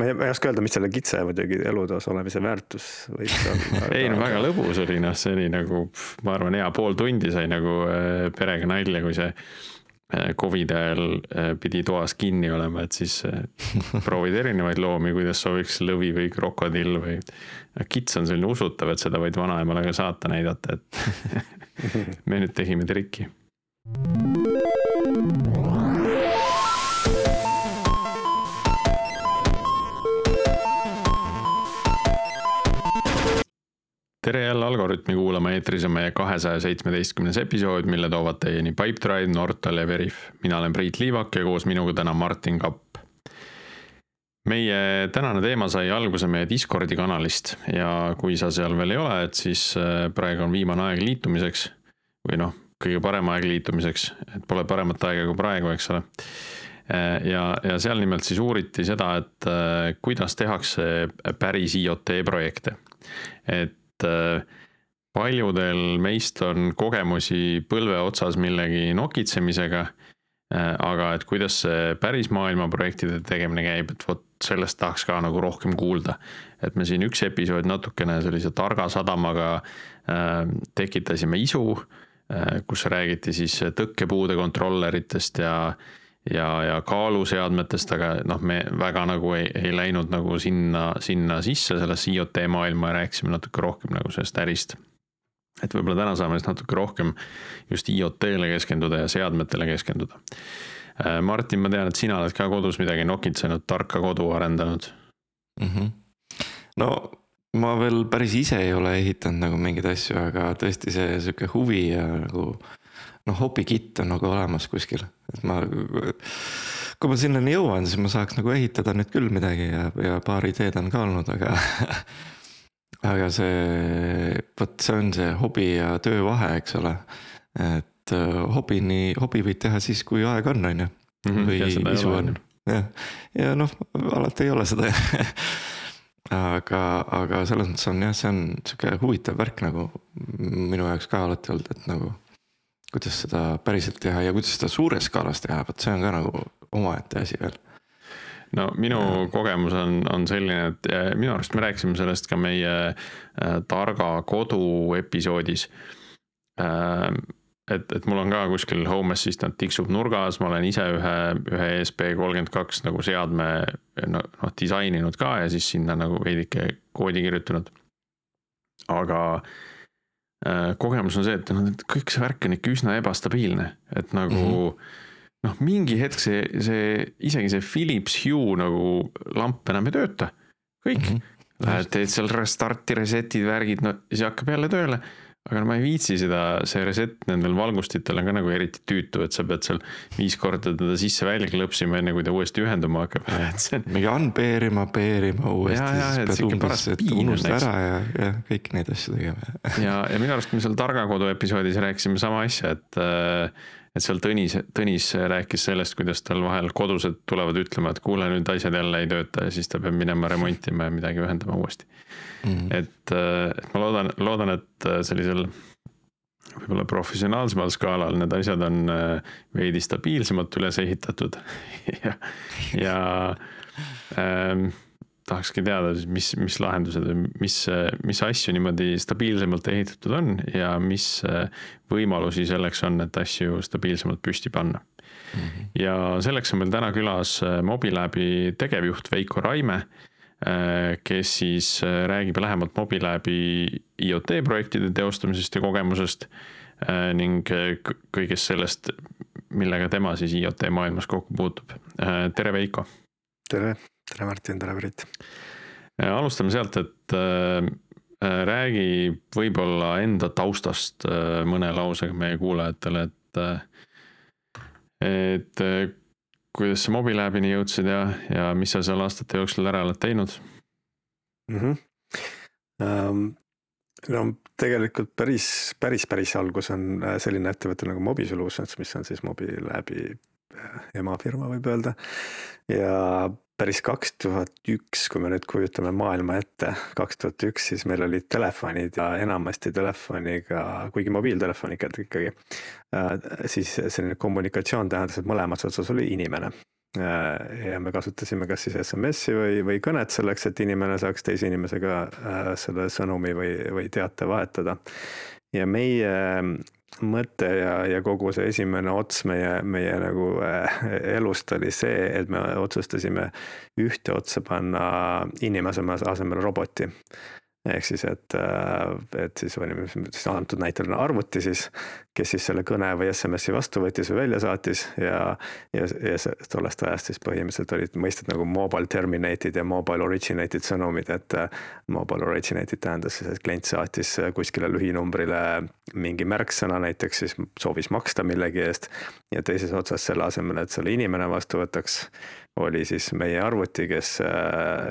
ma ei, ma ei oska öelda, mis selle kitse muidugi elutoas olemise väärtus võiks olla ei no väga lõbus oli noh, see oli nagu, ma arvan, hea pool tundi sai nagu äh, perega nalja, kui see äh, Covidi ajal äh, pidi toas kinni olema, et siis proovid erinevaid loomi, kuidas sobiks lõvi või krokodill või. kits on selline usutav, et seda võid vanaemale ka saata näidata, et me nüüd tegime triki tere jälle Algorütmi kuulama, eetris on meie kahesaja seitsmeteistkümnes episood, mille toovad teieni Pipedrive, Nortal ja Veriff. mina olen Priit Liivak ja koos minuga täna Martin Kapp. meie tänane teema sai alguse meie Discordi kanalist ja kui sa seal veel ei ole, et siis äh, praegu on viimane aeg liitumiseks. või noh, kõige parem aeg liitumiseks, et pole paremat aega kui praegu, eks ole äh, ja, ja seal nimelt siis uuriti seda, et äh, kuidas tehakse päris IoT projekte. et et äh, paljudel meist on kogemusi põlve otsas millegi nokitsemisega. Äh, aga et kuidas see päris maailma projektide tegemine käib, et vot sellest tahaks ka nagu rohkem kuulda. et me siin üks episood natukene sellise targa sadamaga äh, tekitasime isu kus räägiti siis tõkkepuude kontrolleritest ja ja, ja kaaluseadmetest, aga noh, me väga nagu ei, ei läinud nagu sinna, sinna sisse sellesse IoT maailma ja rääkisime natuke rohkem nagu sellest ärist. et võib-olla täna saame siis natuke rohkem just IoT-le keskenduda ja seadmetele keskenduda. Äh, Martin, ma tean, et sina oled ka kodus midagi nokitsenud, tarka kodu arendanud mm. -hmm. no ma veel päris ise ei ole ehitanud nagu mingeid asju, aga tõesti see sihuke huvi ja nagu noh, hopikitt on nagu olemas kuskil, et ma. kui ma sinnani jõuan, siis ma saaks nagu ehitada nüüd küll midagi ja, ja paar ideed on ka olnud, aga aga see, vot see on see hobi ja töö vahe, eks ole. et hobini, hobi võid teha siis, kui aega on, on ju. Mhm, või isu on, jah, ja noh, alati ei ole seda aga, aga selles mõttes on jah, see on sihuke huvitav värk nagu minu jaoks ka alati olnud, et nagu kuidas seda päriselt teha ja kuidas seda suures skaalas teha, vot see on ka nagu omaette asi veel no minu ja. kogemus on, on selline, et minu arust me rääkisime sellest ka meie äh, targa kodu episoodis äh,. et, et mul on ka kuskil Home Assistant tiksub nurgas, ma olen ise ühe, ühe ESP kolmkümmend kaks nagu seadme noh no, disaininud ka ja siis sinna nagu veidike koodi kirjutanud. aga Äh, kogemus on see, et noh, et kõik see värk on ikka üsna ebastabiilne, et nagu mm -hmm. noh, mingi hetk see, see isegi see Philips Hue nagu lamp enam ei tööta, kõik mm. -hmm. Lähed, teed seal restart'i, reset'id, värgid, no siis hakkab jälle tööle aga no ma ei viitsi seda, see reset nendel valgustitel on ka nagu eriti tüütu, et sa pead seal viis korda teda sisse-välja klõpsima, enne kui ta uuesti ühenduma hakkab, et see on. mingi unpair'ima, pair'ima uuesti, siis pead umbes, et unusta ära ja, ja kõiki neid asju tegema ja, ja minu arust me seal Targa kodu episoodis rääkisime sama asja, et et seal Tõnis, Tõnis rääkis sellest, kuidas tal vahel kodused tulevad ütlema, et kuule, nüüd asjad jälle ei tööta ja siis ta peab minema remontima ja midagi ühendama uuesti mm. -hmm. et, et ma loodan, loodan, et sellisel võib-olla professionaalsemal skaalal need asjad on veidi stabiilsemalt üles ehitatud ja, ja ähm, tahakski teada siis, mis, mis lahendused või mis, mis asju niimoodi stabiilsemalt ehitatud on ja mis võimalusi selleks on, et asju stabiilsemalt püsti panna mm. -hmm. ja selleks on meil täna külas Mobilabi tegevjuht Veiko Raime, kes siis räägib lähemalt Mobilabi IoT projektide teostamisest ja kogemusest ning kõigest sellest, millega tema siis IoT maailmas kokku puutub. tere, Veiko. tere tere, Martin, tere, Priit. alustame sealt, et äh, räägi võib-olla enda taustast äh, mõne lausega meie kuulajatele, et äh,, et äh, kuidas sa Mobiläbini jõudsid ja, ja mis sa seal aastate jooksul ära oled teinud mm? -hmm. Um, no tegelikult päris, päris, päris algus on äh, selline ettevõte nagu Mobi Solutions, mis on siis Mobiläbi äh, emafirma, võib öelda. ja päris kaks tuhat üks, kui me nüüd kujutame maailma ette, kaks tuhat üks, siis meil olid telefonid ja enamasti telefoniga, kuigi mobiiltelefoniga ikkagi, äh, siis selline kommunikatsioon tähendas, et mõlemas otsas oli inimene. ja me kasutasime kas siis SMS-i või, või kõnet selleks, et inimene saaks teise inimesega selle sõnumi või, või teate vahetada. ja meie mõte ja, ja kogu see esimene ots meie, meie nagu äh, elust oli see, et me otsustasime ühte otsa panna inimese asemel roboti ehk siis, et, äh, et siis olime siis antud näitel arvuti siis, kes siis selle kõne või SMS-i vastu võttis või välja saatis ja, ja, ja tollest ajast siis põhimõtteliselt olid mõisted nagu mobile terminated ja mobile originated sõnumid, et äh, mobile originated tähendas siis, et klient saatis kuskile lühinumbrile mingi märksõna näiteks, siis soovis maksta millegi eest ja teises otsas selle asemel, et selle inimene vastu võtaks oli siis meie arvuti, kes,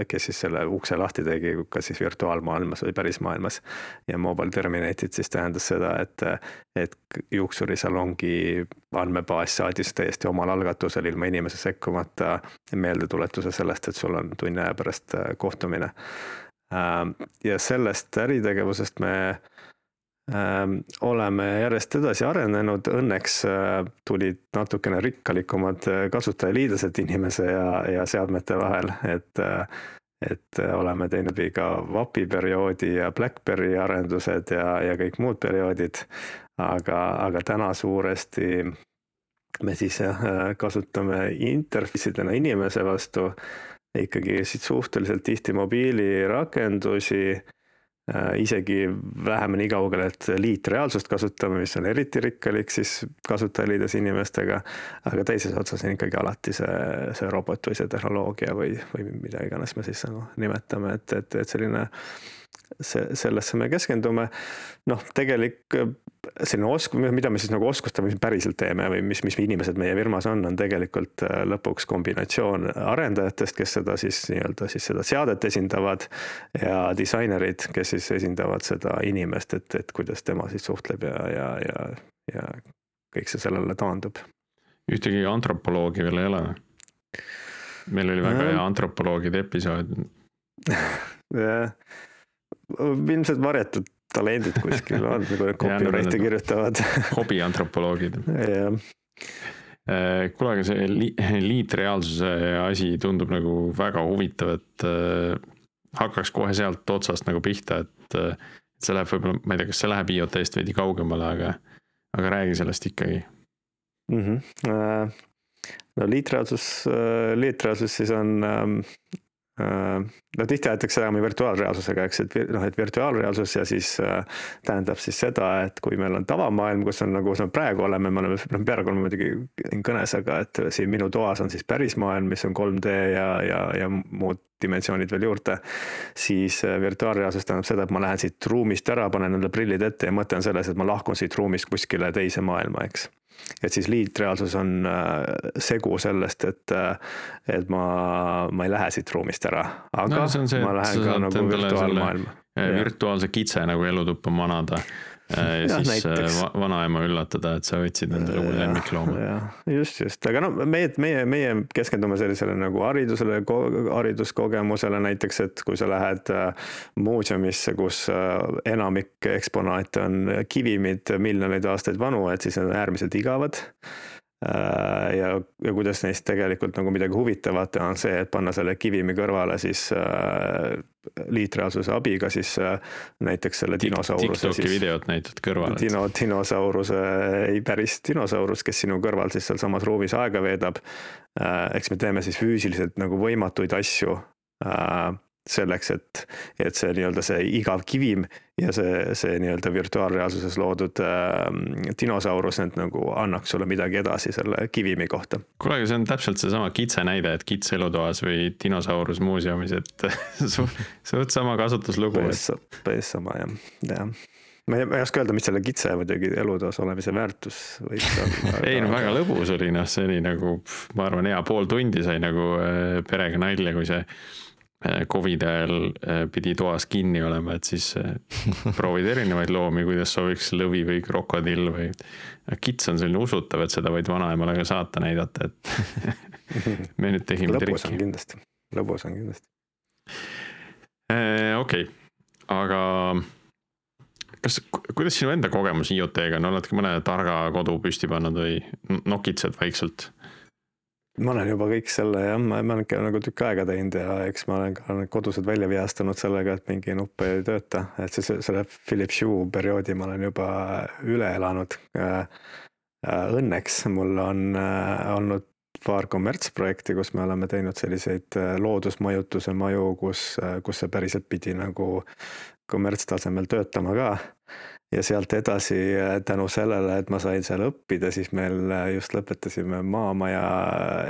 kes siis selle ukse lahti tegi, kas siis virtuaalmaailmas või päris maailmas. ja mobile terminated siis tähendas seda, et, et juuksurisalongi andmebaas saadis täiesti omal algatusel ilma inimese sekkumata meeldetuletuse sellest, et sul on tunni aja pärast kohtumine. ja sellest äritegevusest me oleme järjest edasi arenenud, õnneks äh, tulid natukene rikkalikumad äh, kasutajaliidlased inimese ja, ja seadmete vahel, et äh, et oleme teinud ka VAP-i perioodi ja BlackBerry arendused ja, ja kõik muud perioodid. aga, aga täna suuresti me siis kasutame interface'idena inimese vastu. Ikkagi suhteliselt tihti mobiilirakendusi isegi vähem nii kaugele, et liitreaalsust kasutame, mis on eriti rikkalik siis kasutajaliides inimestega. aga teises otsas on ikkagi alati see, see robot või see tehnoloogia või, või mida iganes me siis nagu nimetame, et, et, et selline see, sellesse me keskendume. noh, tegelik selline osk-, mida me siis nagu oskustame, mis päriselt teeme või mis, mis inimesed meie firmas on, on tegelikult äh, lõpuks kombinatsioon arendajatest, kes seda siis nii-öelda siis seda seadet esindavad. ja disainerid, kes siis esindavad seda inimest, et, et kuidas tema siis suhtleb ja, ja, ja, ja kõik see sellele taandub. ühtegi antropoloogi veel ei ole või? meil oli väga hea antropoloogide episood ilmselt varjatud talendid kuskil on, nagu copyright'i kirjutavad hobiantropoloogid. jah äh, kuule, aga see li liitreaalsuse asi tundub nagu väga huvitav, et äh, hakkaks kohe sealt otsast nagu pihta, et äh, see läheb võib-olla, ma ei tea, kas see läheb IoT-st veidi kaugemale, aga, aga räägi sellest ikkagi mm. -hmm. no liitreaalsus, liitreaalsus siis on Äh, no tihti aetakse ajama virtuaalreaalsusega, eks, et noh, et virtuaalreaalsus ja siis äh, tähendab siis seda, et kui meil on tavamaailm, kus on nagu, kus me praegu oleme, me oleme, noh, praegu oleme muidugi kõnes, aga et siin minu toas on siis päris maailm, mis on 3D ja, ja, ja muud dimensioonid veel juurde. siis äh, virtuaalreaalsus tähendab seda, et ma lähen siit ruumist ära, panen endale prillid ette ja mõte on selles, et ma lahkun siit ruumist kuskile teise maailma, eks et siis liitreaalsus on äh, segu sellest, et, äh, et ma, ma ei lähe siit ruumist ära, aga no, see, ma lähen ka nagu virtuaalmaailma. virtuaalse kitse nagu elutuppa manada. Äh, ja, ja siis äh, näiteks. vanaema üllatada, et sa võtsid endale uue lemmiklooma. just, just, aga no meie, meie, meie keskendume sellisele nagu haridusele, hariduskogemusele näiteks, et kui sa lähed äh, muuseumisse, kus enamik eksponaate on kivimid miljoneid aastaid vanu, et siis need on äärmiselt igavad Äh, ja, ja kuidas neist tegelikult nagu midagi huvitavat on see, et panna selle kivimi kõrvale siis äh, liitreaalsuse abiga siis äh, näiteks selle dinosauruse. TikToki videot näitad kõrvale. Dino, dinosauruse, ei päris dinosaurus, kes sinu kõrval siis sealsamas ruumis aega veedab äh,. eks me teeme siis füüsiliselt nagu võimatuid asju äh, selleks, et, et see nii-öelda see igav kivim ja see, see nii-öelda virtuaalreaalsuses loodud äh, dinosaurus nüüd nagu annaks sulle midagi edasi selle kivimi kohta. kuule, aga see on täpselt seesama kitse näide, et kits elutoas või dinosaurus muuseumis, et suht sama kasutuslugu. päris sama jah, jah ma ei, ma ei oska öelda, mis selle kitse muidugi elutoas olemise väärtus võiks olla ei no väga lõbus oli, noh, see oli nagu, ma arvan, hea pool tundi sai nagu äh, perega nalja, kui see Äh, Covidi ajal äh, pidi toas kinni olema, et siis äh, proovid erinevaid loomi, kuidas sobiks lõvi või krokodill või. kits on selline usutav, et seda võid vanaemale ka saata näidata, et me nüüd tegime trikki. lõbus on kindlasti, lõbus on kindlasti. okei, aga kas, kuidas sinu enda kogemus IoT-ga on, oled ka mõne targa kodu püsti pannud või nokitsed vaikselt? Ma olen juba kõik selle jah, ma, ma olen ikka nagu tükk aega teinud ja eks ma olen ka kodused välja vihastanud sellega, et mingi nupp ei tööta, et siis selle Philips Hue perioodi ma olen juba üle elanud. Õnneks mul on olnud paar kommertsprojekti, kus me oleme teinud selliseid loodusmajutuse maju, kus, kus see päriselt pidi nagu kommertstasemel töötama ka ja sealt edasi tänu sellele, et ma sain seal õppida, siis meil just lõpetasime maamaja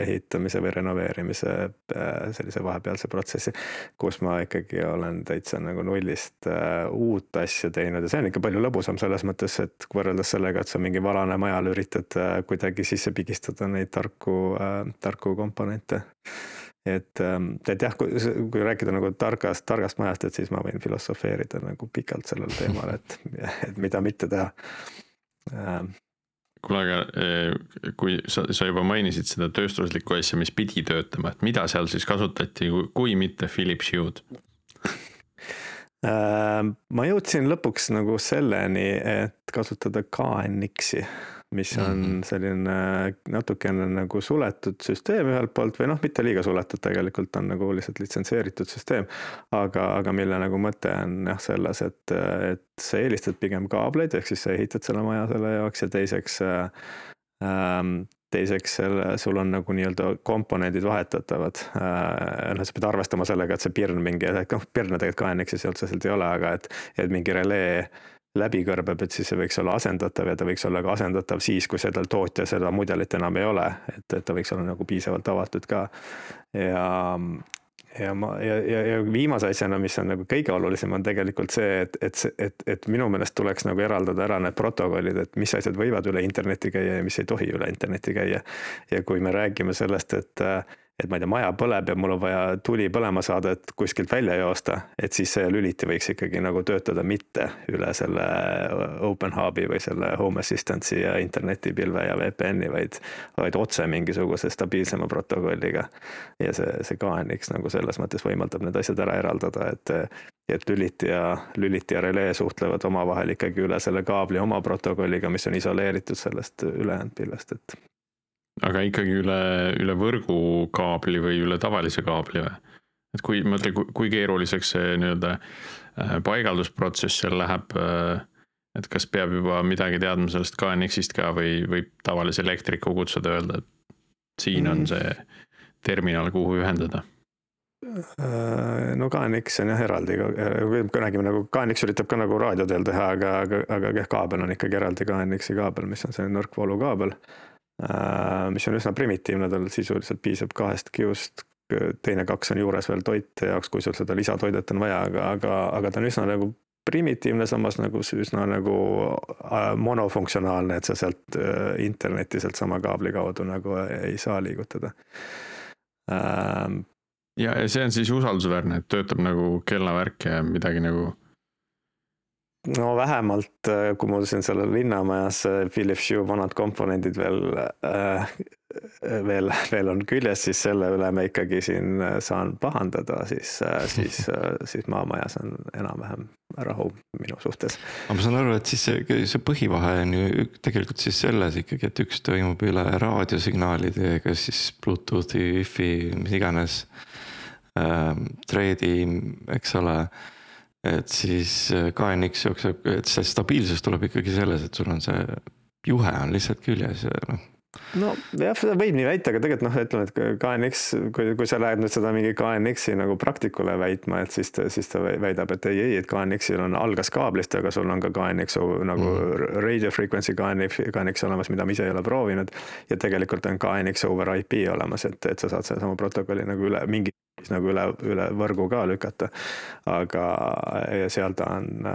ehitamise või renoveerimise äh, sellise vahepealse protsessi, kus ma ikkagi olen täitsa nagu nullist äh, uut asja teinud. Ja see on ikka palju lõbusam selles mõttes, et võrreldes sellega, et sa mingi vanale majale üritad äh, kuidagi sisse pigistada neid tarku, tarku komponente et, ähm, et jah, kui, kui rääkida nagu targast, targast majast, et siis ma võin filosofeerida nagu pikalt sellel teemal, et, et mida mitte teha. Ähm.. kuule, aga eh, kui sa, sa juba mainisid seda tööstuslikku asja, mis pidi töötama, et mida seal siis kasutati, kui mitte Philips Hue'd? Ähm, ma jõudsin lõpuks nagu selleni, et kasutada KNX-i mis on mm -hmm. selline natukene nagu suletud süsteem ühelt poolt või noh, mitte liiga suletud, tegelikult on nagu lihtsalt litsenseeritud süsteem. aga, aga mille nagu mõte on jah selles, et, et sa eelistad pigem kaableid, ehk siis sa ehitad selle maja selle jaoks ja teiseks ähm, teiseks selle, sul on nagu nii-öelda komponendid vahetatavad äh,. noh, sa pead arvestama sellega, et see pirn mingi, noh pirne tegelikult KNX-is otseselt ei ole, aga et, et mingi relee läbi kõrbeb, et siis see võiks olla asendatav ja ta võiks olla ka asendatav siis, kui sellel tootja seda mudelit enam ei ole, et, et ta võiks olla nagu piisavalt avatud ka. ja, ja ma ja, ja, ja viimase asjana, mis on nagu kõige olulisem, on tegelikult see, et, et, et, et minu meelest tuleks nagu eraldada ära need protokollid, et mis asjad võivad üle interneti käia ja mis ei tohi üle interneti käia. ja kui me räägime sellest, et et ma ei tea, maja põleb ja mul on vaja tuli põlema saada, et kuskilt välja joosta, et siis see lüliti võiks ikkagi nagu töötada mitte üle selle Open Hubi või selle Home Assistance'i ja internetipilve ja VPN-i, vaid, vaid otse mingisuguse stabiilsema protokolliga. ja see, see KNX nagu selles mõttes võimaldab need asjad ära eraldada, et, et lüliti ja, lüliti ja relee suhtlevad omavahel ikkagi üle selle kaabli oma protokolliga, mis on isoleeritud sellest ülejäänud pilvest, et aga ikkagi üle, üle võrgukaabli või üle tavalise kaabli või? et kui, mõtle, kui keeruliseks see nii-öelda äh, paigaldusprotsess seal läheb. Äh, et kas peab juba midagi teadma sellest KNX-ist ka või võib tavalise elektriku kutsuda, öelda, et siin on mm. see terminal, kuhu ühendada äh, no KNX on jah eraldi, kui räägime nagu KNX üritab ka nagu raadioteel teha, aga, aga, aga kaabel on ikkagi eraldi KNX-i kaabel, mis on selline nõrkvoolukaabel Äh, mis on üsna primitiivne, tal sisuliselt piisab kahest kiust, teine kaks on juures veel toite jaoks, kui sul seda lisatoidet on vaja, aga, aga, aga ta on üsna nagu primitiivne, samas nagu üsna nagu äh, monofunktsionaalne, et sa sealt äh, internetti sealtsama kaabli kaudu nagu ei saa liigutada. Ähm, ja, ja see on siis usaldusväärne, et töötab nagu kellavärk ja midagi nagu no vähemalt, äh, kui mul siin seal linnamajas Philips Hue vanad komponendid veel äh,, veel, veel on küljes, siis selle üle me ikkagi siin äh, saan pahandada, siis, äh, siis, siis maamajas on enam-vähem rahu minu suhtes. aga ma saan aru, et siis see, see põhivahe on ju tegelikult siis selles ikkagi, et üks toimub üle raadiosignaalide, kas siis Bluetoothi, wifi, mis iganes ähm,, treidi, eks ole et siis äh, KNX jookseb, et see stabiilsus tuleb ikkagi selles, et sul on see juhe on lihtsalt küljes ja noh. No jah, seda võib nii väita, aga tegelikult noh, ütleme, et KNX, kui, kui sa lähed nüüd seda mingi KNX-i nagu praktikule väitma, et siis ta, siis ta väidab, et ei, ei, et KNX-il on algas kaablist, aga sul on ka KNX nagu mm. radio frequency KNX, KNX olemas, mida ma ise ei ole proovinud. ja tegelikult on KNX over IP olemas, et, et sa saad sedasama protokolli nagu üle mingi nagu üle, üle võrgu ka lükata. aga seal ta on,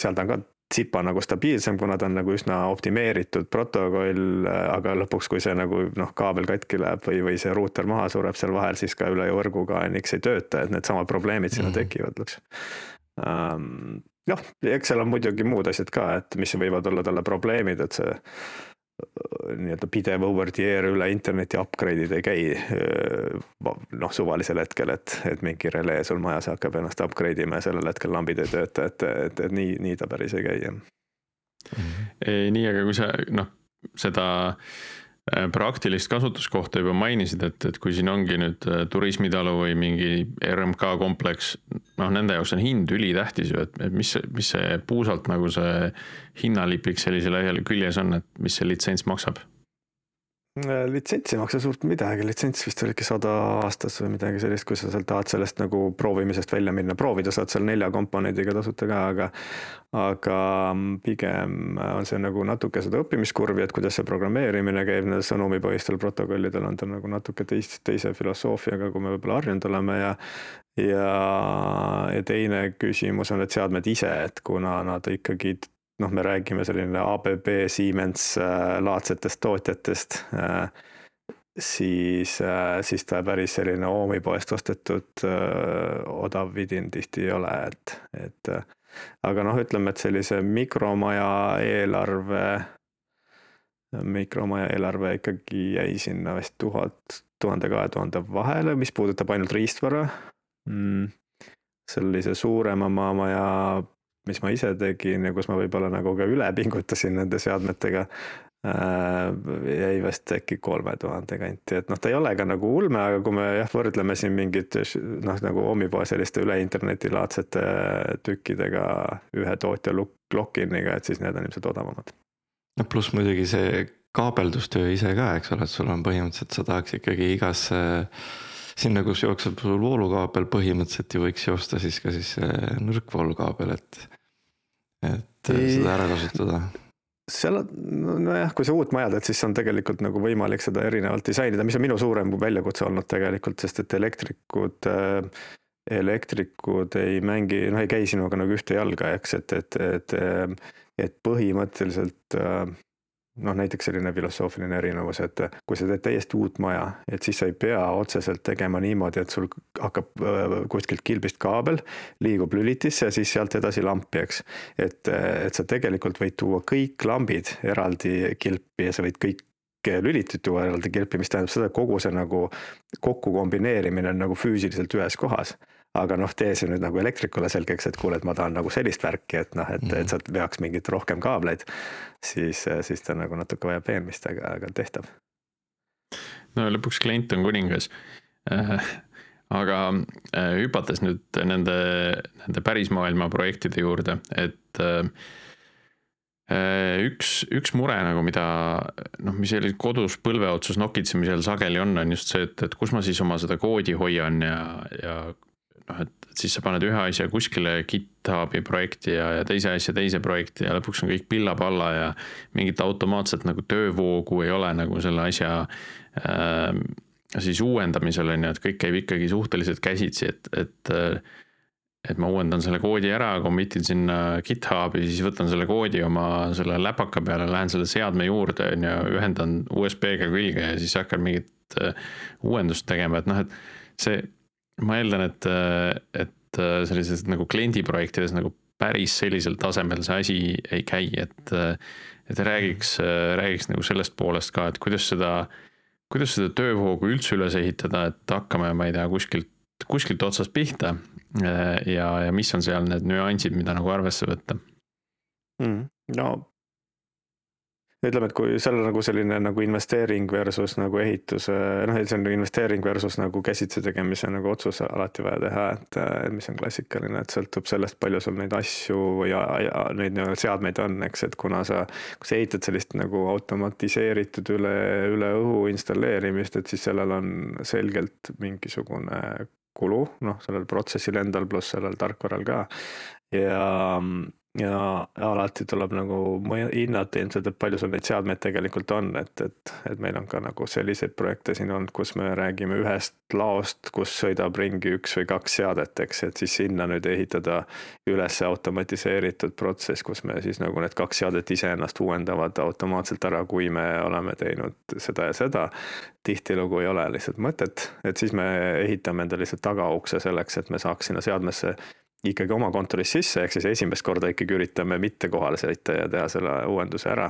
seal ta on ka tsipa nagu stabiilsem, kuna ta on nagu üsna optimeeritud protokoll, aga lõpuks, kui see nagu noh, kaabel katki läheb või, või see ruuter maha sureb seal vahel, siis ka üle võrgu KNX ei tööta, et needsamad probleemid sinna mm -hmm. tekivad lõpuks um,. noh, eks seal on muidugi muud asjad ka, et mis võivad olla talle probleemid, et see nii-öelda pidev over the air üle interneti upgrade'id ei käi noh, suvalisel hetkel, et, et mingi relee sul majas hakkab ennast upgrade ima ja sellel hetkel lambid ei tööta, et, et, et nii, nii ta päris ei käi, jah mm. -hmm. nii, aga kui sa noh, seda praktilist kasutuskohta juba mainisid, et, et kui siin ongi nüüd äh, turismitalu või mingi RMK kompleks, noh, nende jaoks on hind ülitähtis ju, et, et mis, mis see puusalt nagu see hinnalipik sellisel küljes on, et mis see litsents maksab? Äh, litsents ei maksa suurt midagi, litsents vist oli ikka sada aastas või midagi sellist, kui sa seal tahad sellest nagu proovimisest välja minna, proovida saad seal nelja komponendiga tasuta ka, aga aga pigem on see nagu natuke seda õppimiskurvi, et kuidas see programmeerimine käib nendel sõnumipõhistel protokollidel on ta nagu natuke teist, teise filosoofiaga, kui me võib-olla harjunud oleme. Ja ja, ja teine küsimus on, et seadmed ise, et kuna nad ikkagi noh, me räägime selline ABB, Siemens äh, laadsetest tootjatest, äh, siis, äh, siis ta päris selline Oomi poest ostetud odav vidin tihti ei ole, et, et aga noh, ütleme, et sellise mikromaja eelarve, mikromaja eelarve ikkagi jäi sinna vist tuhat, tuhande kahe tuhande vahele, mis puudutab ainult riistvara. Mm. Sellise suurema maamaja mis ma ise tegin ja kus ma võib-olla nagu ka üle pingutasin nende seadmetega äh,. jäi vist äkki kolme tuhande kanti, et noh, ta ei ole ka nagu ulme, aga kui me jah, võrdleme siin mingit noh, nagu Omipoe selliste üle interneti laadsete tükkidega ühe tootja lock-in'iga, et siis need on ilmselt odavamad. no pluss muidugi see kaabeldustöö ise ka, eks ole, et sul on põhimõtteliselt, sa tahaks ikkagi igasse sinna, kus jookseb sul voolukaabel, põhimõtteliselt ju võiks joosta siis ka siis nõrkvoolukaabel, et et ei. seda ära kasutada seal on, nojah, kui sa uut maja teed, siis on tegelikult nagu võimalik seda erinevalt disainida, mis on minu suurem väljakutse olnud tegelikult, sest et elektrikud, elektrikud ei mängi, noh, ei käi sinuga nagu ühte jalga, eks, et, et, et, et põhimõtteliselt noh, näiteks selline filosoofiline erinevus, et kui sa teed täiesti uut maja, et siis sa ei pea otseselt tegema niimoodi, et sul hakkab äh, kuskilt kilbist kaabel, liigub lülitisse ja siis sealt edasi lampi, eks. et, et sa tegelikult võid tuua kõik lambid eraldi kilpi ja sa võid kõik lülitid tuua eraldi kilpi, mis tähendab seda, kogu see nagu kokku kombineerimine on nagu füüsiliselt ühes kohas aga noh, tee see nüüd nagu elektrikule selgeks, et kuule, et ma tahan nagu sellist värki, et noh, et mm, -hmm. et sealt veaks mingit rohkem kaableid. siis, siis ta nagu natuke vajab veenmist, aga, aga tehtav. no lõpuks klient on kuningas äh, aga äh, hüpates nüüd nende, nende pärismaailma projektide juurde, et äh, üks, üks mure nagu, mida noh, mis oli kodus põlve otsas nokitsemisel sageli on, on just see, et, et kus ma siis oma seda koodi hoian ja, ja noh, et, siis sa paned ühe asja kuskile GitHubi projekti ja, ja teise asja teise projekti ja lõpuks on kõik pilla-palla ja mingit automaatset nagu töövoogu ei ole nagu selle asja äh, siis uuendamisel on ju, et kõik käib ikkagi suhteliselt käsitsi, et, et et ma uuendan selle koodi ära, commit'in sinna GitHubi, siis võtan selle koodi oma selle läpaka peale, lähen selle seadme juurde on ju, ühendan USB-ga külge ja siis hakkan mingit äh, uuendust tegema, et noh, et see ma eeldan, et, et sellises nagu kliendiprojektides nagu päris sellisel tasemel see asi ei käi, et, et räägiks, räägiks nagu sellest poolest ka, et kuidas seda, kuidas seda töövoogu üldse üles ehitada, et hakkame, ma ei tea, kuskilt, kuskilt otsast pihta. ja, ja mis on seal need nüansid, mida nagu arvesse võtta mm,? no ütleme, et kui seal on nagu selline nagu investeering versus nagu ehituse, noh, see on investeering versus nagu käsitsi tegemise nagu otsus alati vaja teha, et mis on klassikaline, et sõltub sellest, palju sul neid asju ja, ja neid nii-öelda seadmeid on, eks, et kuna sa, kui sa ehitad sellist nagu automatiseeritud üle, üle õhu installeerimist, et siis sellel on selgelt mingisugune kulu, noh, sellel protsessil endal pluss sellel tarkvaral ka. ja ja alati tuleb nagu hinnata ilmselt, et palju sul neid seadmeid tegelikult on, et, et, et meil on ka nagu selliseid projekte siin olnud, kus me räägime ühest laost, kus sõidab ringi üks või kaks seadet, eks, et siis sinna nüüd ehitada üles automatiseeritud protsess, kus me siis nagu need kaks seadet iseennast uuendavad automaatselt ära, kui me oleme teinud seda ja seda. tihtilugu ei ole lihtsalt mõtet, et siis me ehitame endale lihtsalt tagaukse selleks, et me saaks sinna seadmesse ikkagi oma kontorist sisse, ehk siis esimest korda ikkagi üritame mitte kohale sõita ja teha selle uuenduse ära.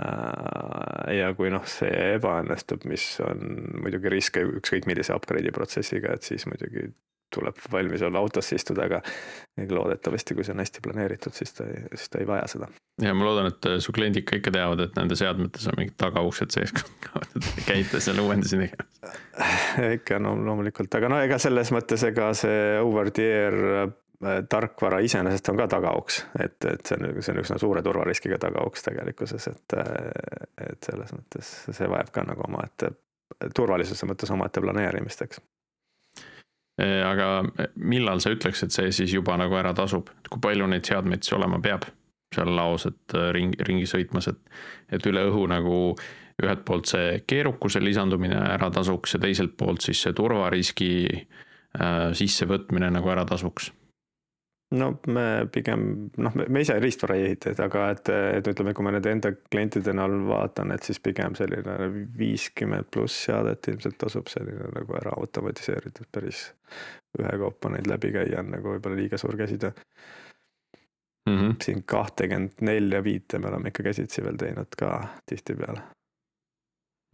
Äh, ja kui noh, see ebaõnnestub, mis on muidugi risk ükskõik millise upgrade'i protsessiga, et siis muidugi tuleb valmis olla autosse istuda, aga loodetavasti, kui see on hästi planeeritud, siis ta ei, siis ta ei vaja seda. ja ma loodan, et su kliendid ka ikka teavad, et nende seadmetes on mingid tagauksed sees, käite seal uuendusi tegemas. ikka no loomulikult, aga no ega selles mõttes, ega see over the air äh, tarkvara iseenesest on ka tagauks, et, et see on, see on üsna suure turvariskiga tagauks tegelikkuses, et, et selles mõttes see vajab ka nagu omaette turvalisuse mõttes omaette planeerimist, eks. Aga millal sa ütleks, et see siis juba nagu ära tasub, et kui palju neid seadmeid siis olema peab? Seal laos, et äh, ring, ringi sõitmas, et, et üle õhu nagu ühelt poolt see keerukuse lisandumine ära tasuks ja teiselt poolt siis see turvariski äh, sissevõtmine nagu ära tasuks no me pigem noh, me ise riistvara ei ehita, aga et, et ütleme, kui ma nende enda klientide näol vaatan, et siis pigem selline viiskümmend pluss seadet ilmselt tasub selline nagu ära automatiseeritud päris ühekaupa neid läbi käia on nagu võib-olla liiga suur käsitöö mm. -hmm. siin kahtekümmet nelja, viite me oleme ikka käsitsi veel teinud ka tihtipeale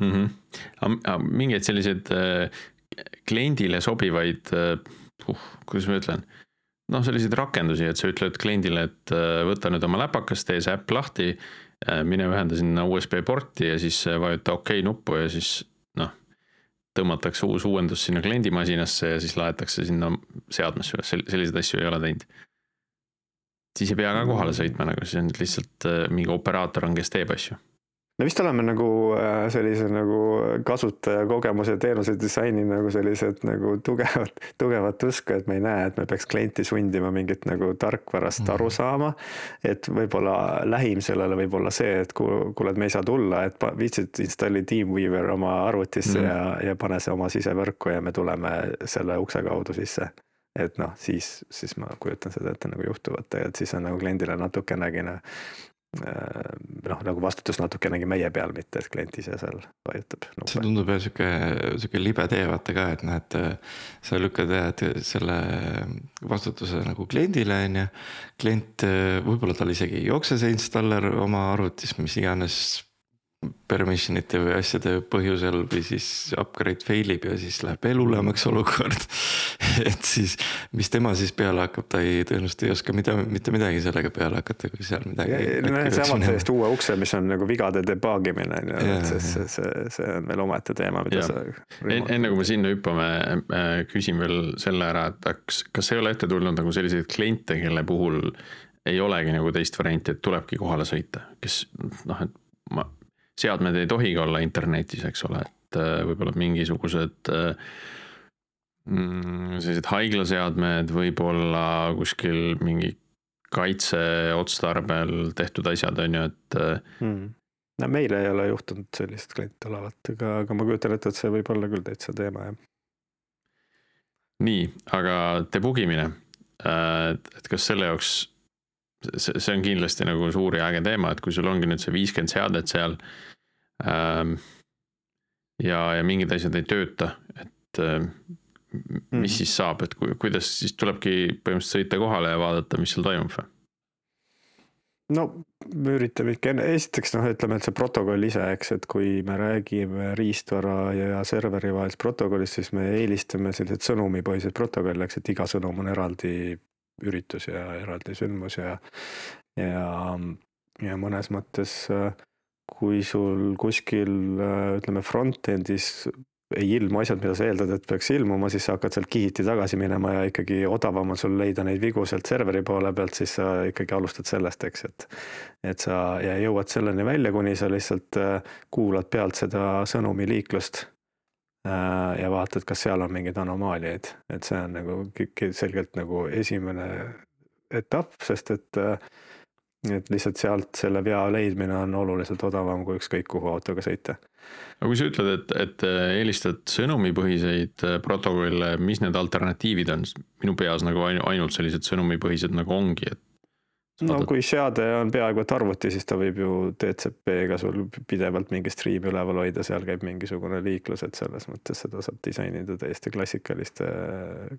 mm. -hmm. mingeid selliseid äh, kliendile sobivaid uh,, kuidas ma ütlen noh, selliseid rakendusi, et sa ütled kliendile, et äh, võta nüüd oma läpakas, tee see äpp lahti, äh, mine ühenda sinna USB porti ja siis äh, vajuta OK nuppu ja siis noh, tõmmatakse uus uuendus sinna kliendimasinasse ja siis laetakse sinna seadmesse, selliseid asju ei ole teinud. siis ei pea ka kohale sõitma, nagu see on lihtsalt mingi operaator on, kes teeb asju me vist oleme nagu äh, sellise nagu kasutajakogemuse teenuse disaini nagu sellised nagu tugevad, tugevat usku, et me ei näe, et me peaks klienti sundima mingit nagu tarkvarast aru mhm. saama. et võib-olla lähim sellele võib olla see, et kuule, et me ei saa tulla, et viitsid installi Teamweaver oma arvutisse mm. ja, ja pane see oma sisevõrku ja me tuleme selle ukse kaudu sisse et noh, siis, siis ma kujutan seda ette nagu juhtuvat, et siis on nagu kliendile natukenegi Äh, noh, nagu vastutus natukenegi meie peal, mitte et klient ise seal vajutab. see tundub jah sihuke, sihuke libe tee vaata ka, et noh, et sa lükkad jah, et selle vastutuse nagu kliendile on ju. klient, võib-olla tal isegi ei jookse see installer oma arvutis, mis iganes permission ite või asjade põhjusel või siis upgrade fail ib ja siis läheb veel hullemaks olukord et siis, mis tema siis peale hakkab, ta ei, tõenäoliselt ei oska mida, mitte midagi sellega peale hakata, kui seal midagi. see avab täiesti uue ukse, mis on nagu vigade debug imine on ju, et see, see, see, see on veel omaette teema, mida ja. sa. enne kui me sinna hüppame, äh, küsin veel selle ära, et kas, kas ei ole ette tulnud nagu selliseid kliente, kelle puhul ei olegi nagu teist varianti, et tulebki kohale sõita, kes noh, et ma seadmed ei tohigi olla internetis, eks ole, et äh, võib-olla mingisugused äh, mm, sellised haiglaseadmed, võib-olla kuskil mingi kaitseotstarbel tehtud asjad, on ju, et hmm.. no meil ei ole juhtunud sellist klienti olevat, aga, aga ma kujutan ette, et see võib olla küll täitsa teema, jah. nii, aga debug imine, et kas selle jaoks see, see on kindlasti nagu suur ja äge teema, et kui sul ongi nüüd see viiskümmend seadet seal ähm,. Ja, ja mingid asjad ei tööta, et äh, mis mm. siis saab, et ku, kuidas siis tulebki põhimõtteliselt sõita kohale ja vaadata, mis seal toimub või? no me üritame ikka enne, esiteks noh, ütleme, et see protokoll ise, eks, et kui me räägime riistvara ja serveri vahelisest protokollist, siis me eelistame selliseid sõnumipõhiseid protokolle, eks, et iga sõnum on eraldi üritus ja eraldi sündmus ja, ja, ja mõnes mõttes kui sul kuskil ütleme front-end'is ei ilmu asjad, mida sa eeldad, et peaks ilmuma, siis sa hakkad sealt kihiti tagasi minema ja ikkagi odavam on sul leida neid vigu sealt serveri poole pealt, siis sa ikkagi alustad sellest, eks, et. et sa ja jõuad selleni välja, kuni sa lihtsalt kuulad pealt seda sõnumiliiklust Äh, ja vaatad, kas seal on mingeid anomaaliaid, et see on nagu selgelt nagu esimene etapp, sest et äh, et lihtsalt sealt selle vea leidmine on oluliselt odavam kui ükskõik kuhu autoga sõita. aga kui sa ütled, et, et äh, eelistad sõnumipõhiseid protokolle, mis need alternatiivid on, minu peas nagu ainult sellised sõnumipõhised nagu ongi, et no kui seade on peaaegu et arvuti, siis ta võib ju DCP-ga sul pidevalt mingi striimi üleval hoida, seal käib mingisugune liiklus, et selles mõttes seda saab disainida täiesti klassikaliste,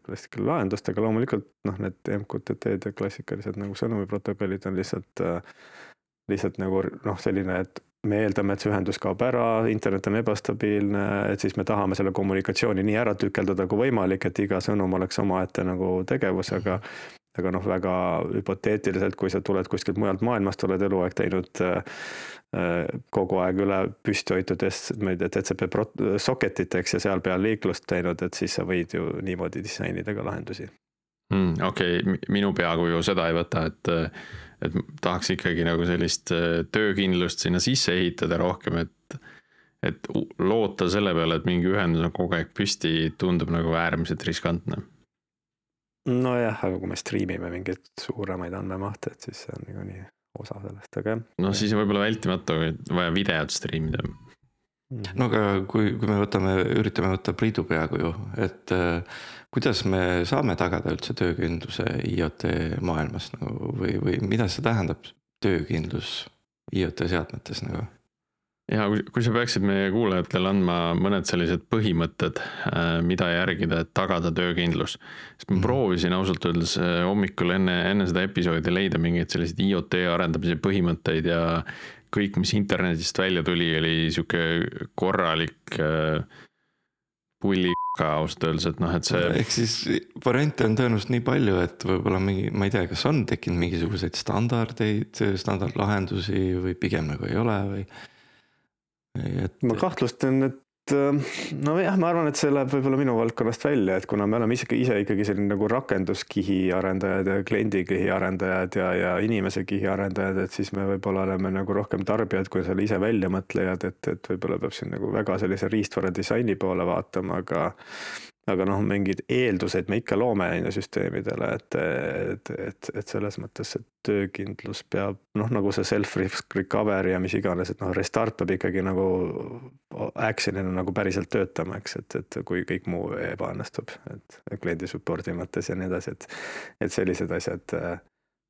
klassikaliste lahendustega, loomulikult noh, need MQTT-d ja klassikalised nagu sõnumiprotokollid on lihtsalt, lihtsalt nagu noh, selline, et me eeldame, et see ühendus kaob ära, internet on ebastabiilne, et siis me tahame selle kommunikatsiooni nii ära tükeldada kui võimalik, et iga sõnum oleks omaette nagu tegevus, aga aga noh, väga hüpoteetiliselt, kui sa tuled kuskilt mujalt maailmast, oled eluaeg teinud äh, kogu aeg üle püsti hoitud ma ei tea, DCP socket'it, eks, ja seal peal liiklust teinud, et siis sa võid ju niimoodi disainida ka lahendusi mm,. okei okay., minu peakuju seda ei võta, et et tahaks ikkagi nagu sellist äh, töökindlust sinna sisse ehitada rohkem, et, et loota selle peale, et mingi ühendus on kogu aeg püsti, tundub nagu äärmiselt riskantne. Nojah, aga kui me striimime mingeid suuremaid andmemahte, et siis see on niikuinii osa sellest, aga jah. noh, siis on võib-olla vältimatu, vaja videot striimida Mhm. no aga kui, kui me võtame, üritame võtta Priidu peakuju, et äh, kuidas me saame tagada üldse töökindluse IoT maailmas nagu või, või mida see tähendab, töökindlus IoT seadmetes nagu? Ja kui, kui sa peaksid meie kuulajatele andma mõned sellised põhimõtted, äh, mida järgida, et tagada töökindlus. sest ma mm -hmm. proovisin ausalt öeldes äh, hommikul enne, enne seda episoodi leida mingeid selliseid IoT arendamise põhimõtteid ja kõik, mis internetist välja tuli, oli sihuke korralik äh, pulli ausalt öeldes, et noh, et see. ehk siis variante on tõenäoliselt nii palju, et võib-olla mingi, ma ei tea, kas on tekkinud mingisuguseid standardeid, standardlahendusi või pigem nagu ei ole või? Et. ma kahtlustan, et Äh, nojah, ma arvan, et see läheb võib-olla minu valdkonnast välja, et kuna me oleme ise, ise ikkagi selline nagu rakenduskihi arendajad ja kliendikihi arendajad ja, ja inimese kihi arendajad, et siis me võib-olla oleme nagu rohkem tarbijad kui selle ise väljamõtlejad, et, et võib-olla peab siin nagu väga sellise riistvara disaini poole vaatama, aga aga noh, mingid eeldused me ikka loome on ju süsteemidele, et, et, et, et selles mõttes see töökindlus peab noh, nagu see self-recovery ja mis iganes, et noh, restart peab ikkagi nagu action'ina nagu päriselt töötama, eks, et, et kui kõik muu ebaõnnestub, et kliendi support'i mõttes ja nii edasi, et, et sellised asjad äh,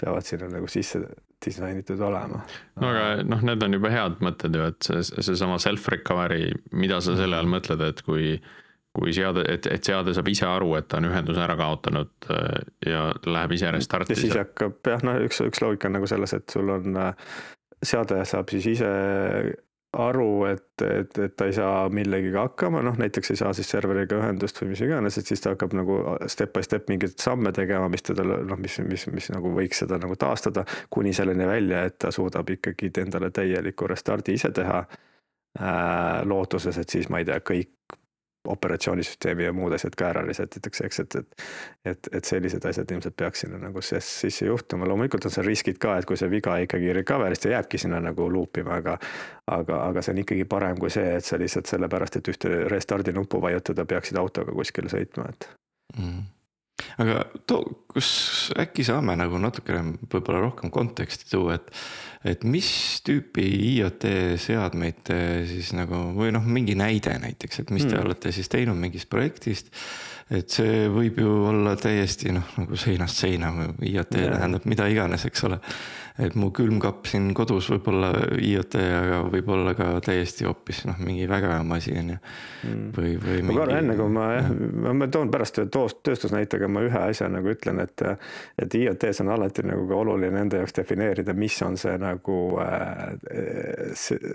peavad sinna nagu sisse disainitud olema. no aga noh, need on juba head mõtted ju, et see, seesama self-recovery, mida sa selle all mõtled, et kui kui seade, et, et seade saab ise aru, et ta on ühenduse ära kaotanud äh, ja läheb ise restarti. ja siis hakkab jah, noh, üks, üks loogika on nagu selles, et sul on, äh, seade saab siis ise aru, et, et, et ta ei saa millegagi hakkama, noh näiteks ei saa siis serveriga ühendust või mis iganes, et siis ta hakkab nagu step by step mingeid samme tegema, mis teda noh, mis, mis, mis nagu võiks seda nagu taastada, kuni selleni välja, et ta suudab ikkagi endale täieliku restardi ise teha äh, lootuses, et siis ma ei tea, kõik operatsioonisüsteemi ja muud asjad ka ära reset itakse, eks, et, et. et, et sellised asjad ilmselt peaks sinna nagu sisse juhtuma, loomulikult on seal riskid ka, et kui see viga ikkagi recover'ist ja jääbki sinna nagu loop ima, aga. aga, aga see on ikkagi parem kui see, et sa lihtsalt sellepärast, et ühte restardi nuppu vajutada, peaksid autoga kuskile sõitma, et mm aga too, kus äkki saame nagu natukene võib-olla rohkem konteksti tuua, et. et mis tüüpi IoT seadmeid te siis nagu või noh, mingi näide näiteks, et mis te mm. olete siis teinud mingist projektist. et see võib ju olla täiesti noh, nagu seinast seina, IoT yeah. tähendab mida iganes, eks ole et mu külmkapp siin kodus võib olla IoT, aga võib-olla ka täiesti hoopis noh, mingi väga hea masin on ju. Mm. või, või. ma korra enne kui ma jah, ma toon pärast tööstusnäitega, ma ühe asja nagu ütlen, et. et IoT-s on alati nagu ka oluline enda jaoks defineerida, mis on see nagu äh,.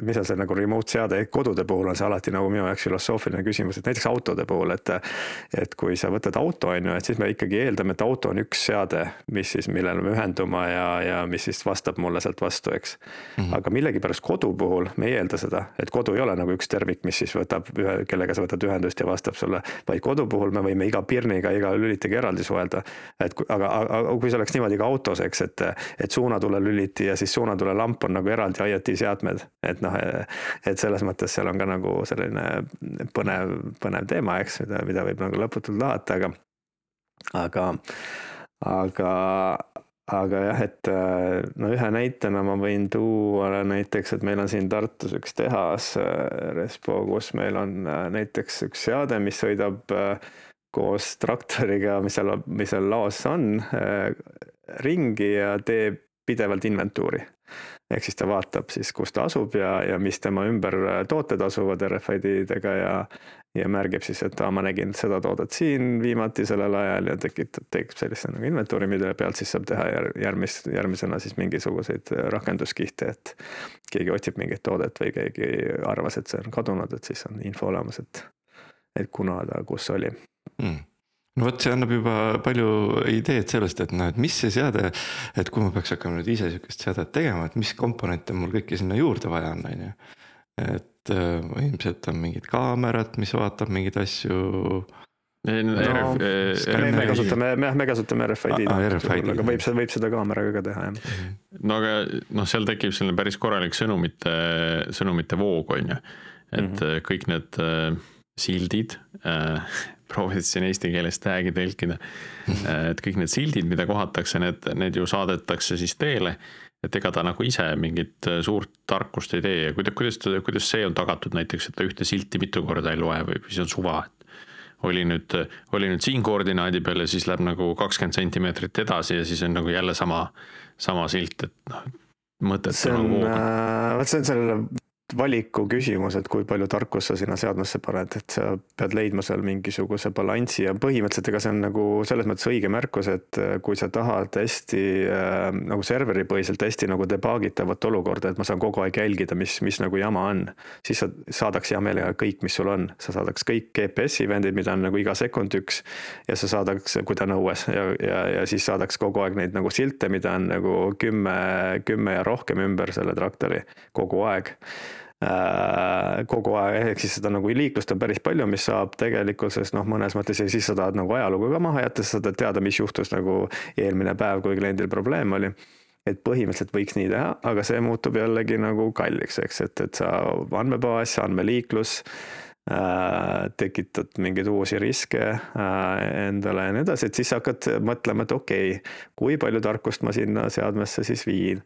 mis on see nagu remote seade, kodude puhul on see alati nagu minu jaoks filosoofiline küsimus, et näiteks autode puhul, et. et kui sa võtad auto on ju, et siis me ikkagi eeldame, et auto on üks seade, mis siis, millele me ühenduma ja, ja mis siis vastab mulle sealt vastu, eks mm. -hmm. aga millegipärast kodu puhul me ei eelda seda, et kodu ei ole nagu üks tervik, mis siis võtab ühe, kellega sa võtad ühendust ja vastab sulle. vaid kodu puhul me võime iga pirniga, iga lülitiga eraldi suhelda. et aga, aga kui see oleks niimoodi ka autos, eks, et, et suunatule lüliti ja siis suunatule lamp on nagu eraldi IoT seadmed, et noh, et selles mõttes seal on ka nagu selline põnev, põnev teema, eks, mida, mida võib nagu lõputult lahata, aga aga, aga, aga jah, et äh, no ühe näitena ma võin tuua näiteks, et meil on siin Tartus üks tehas, äh, Respo, kus meil on äh, näiteks üks seade, mis sõidab koos traktoriga, mis seal, mis seal laos on, ringi ja teeb pidevalt inventuuri. ehk siis ta vaatab siis, kus ta asub ja, ja mis tema ümber tooted asuvad RFID-dega ja, ja märgib siis, et aa, ma nägin seda toodet siin viimati sellel ajal ja tekitab, tekitab sellise nagu inventuuri, mille pealt siis saab teha järgmist, järgmisena siis mingisuguseid rakenduskihte, et keegi otsib mingit toodet või keegi arvas, et see on kadunud, et siis on info olemas, et, et kuna ta kus oli mm vot, see annab juba palju ideed sellest, et noh, et mis see seade, et kui ma peaks hakkama nüüd ise sihukest seadet tegema, et mis komponente mul kõiki sinna juurde vaja on, on ju. et äh, ilmselt on mingid kaamerad, mis vaatab mingeid asju. No, RF, me, me kasutame, jah, me kasutame RFID-d aga võib, võib seda kaameraga ka teha, jah. no aga noh, seal tekib selline päris korralik sõnumite, sõnumite voog, on ju. et mm -hmm. kõik need äh, sildid äh,, proovisin eesti keeles tag'i tõlkida. Et kõik need sildid, mida kohatakse, need, need ju saadetakse siis teele. et ega ta nagu ise mingit suurt tarkust ei tee ja kuidas, kuidas, kuidas see on tagatud näiteks, et ta ühte silti mitu korda ei loe või siis on suva, et oli nüüd, oli nüüd siin koordinaadi peal ja siis läheb nagu kakskümmend sentimeetrit edasi ja siis on nagu jälle sama, sama silt, et noh mõtet. see on, äh, vot see on sellele valiku küsimus, et kui palju tarkust sa sinna seadmesse paned, et sa pead leidma seal mingisuguse balansi ja põhimõtteliselt ega see on nagu selles mõttes õige märkus, et äh, kui sa tahad hästi äh, nagu serveripõhiselt hästi nagu debug itavat olukorda, et ma saan kogu aeg jälgida, mis, mis nagu jama on, siis sa saadaks hea meelega kõik, mis sul on, sa saadaks kõik GPS event'id, mida on nagu iga sekund üks ja sa saadaks, kui ta on õues ja, ja, ja siis saadaks kogu aeg neid nagu silte, mida on nagu kümme, kümme ja rohkem ümber selle traktori kogu aeg kogu aeg, ehk siis seda nagu liiklust on päris palju, mis saab tegelikkuses noh, mõnes mõttes ja siis sa tahad nagu ajalugu ka maha jätta, sa tahad teada, mis juhtus nagu eelmine päev, kui kliendil probleem oli. Et põhimõtteliselt võiks nii teha, aga see muutub jällegi nagu kalliks, eks, et, et sa andmebaas, andmeliiklus äh,, tekitad mingeid uusi riske äh, endale ja nii edasi, et siis hakkad mõtlema, et okei okay,, kui palju tarkust ma sinna seadmesse siis viin.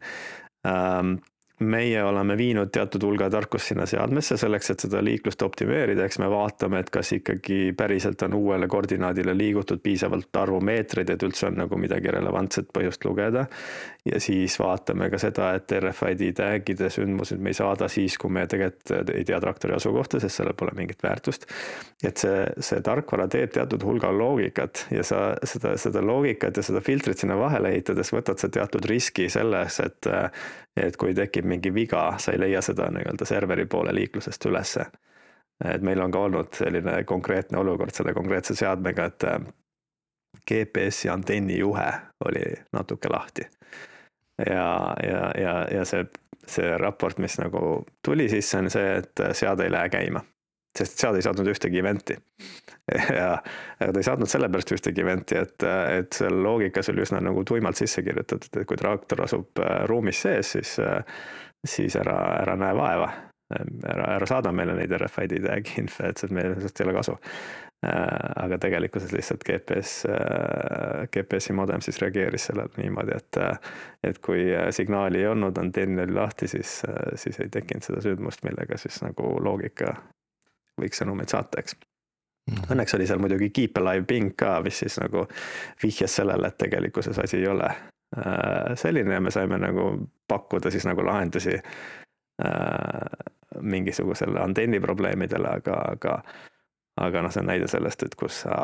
Ähm, meie oleme viinud teatud hulga tarkust sinna seadmesse selleks, et seda liiklust optimeerida, eks me vaatame, et kas ikkagi päriselt on uuele koordinaadile liigutud piisavalt arvu meetreid, et üldse on nagu midagi relevantset põhjust lugeda. ja siis vaatame ka seda, et RFID tag'ide sündmused me ei saada siis, kui me tegelikult ei tea traktori asukohta, sest sellel pole mingit väärtust. et see, see tarkvara teeb teatud hulga loogikat ja sa seda, seda loogikat ja seda filtrit sinna vahele ehitades võtad sa teatud riski selles, et et kui tekib mingi viga, sa ei leia seda nii-öelda serveri poole liiklusest ülesse. et meil on ka olnud selline konkreetne olukord selle konkreetse seadmega, et äh, GPS-i antenni juhe oli natuke lahti. ja, ja, ja, ja see, see raport, mis nagu tuli sisse, on see, et seade ei lähe käima sest sead ei saatnud ühtegi event'i. ja, aga ta ei saatnud sellepärast ühtegi event'i, et, et seal loogikas oli üsna nagu tuimalt sisse kirjutatud, et kui traktor asub äh, ruumis sees, siis, äh, siis ära, ära näe vaeva. ära, ära saada meile neid RFID tag'i info, et meil sellest ei ole kasu. Äh, aga tegelikkuses lihtsalt GPS, GPS-i modem siis reageeris sellele niimoodi, et, et kui signaali ei olnud, antenn oli lahti, siis, siis ei tekkinud seda sündmust, millega siis nagu loogika võiks sõnumeid saata, eks. Õnneks oli seal muidugi keep alive ping ka, mis siis nagu vihjas sellele, et tegelikkuses asi ei ole. Äh, selline ja me saime nagu pakkuda siis nagu lahendusi äh, mingisugusele antenni probleemidele, aga, aga, aga noh, see on näide sellest, et kus sa,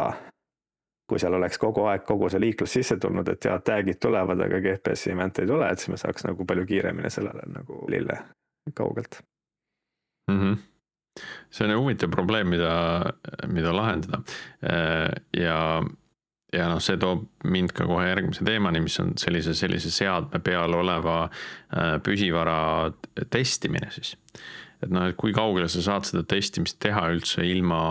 kui seal oleks kogu aeg kogu see liiklus sisse tulnud, et ja tag'id tulevad, aga GPS-i event ei tule, et siis me saaks nagu palju kiiremini sellele nagu lille kaugelt. Mm. -hmm see on huvitav probleem, mida, mida lahendada ja, ja noh, see toob mind ka kohe järgmise teemani, mis on sellise, sellise seadme peal oleva äh, püsivara testimine siis. et noh, et kui kaugele sa saad seda testimist teha üldse ilma,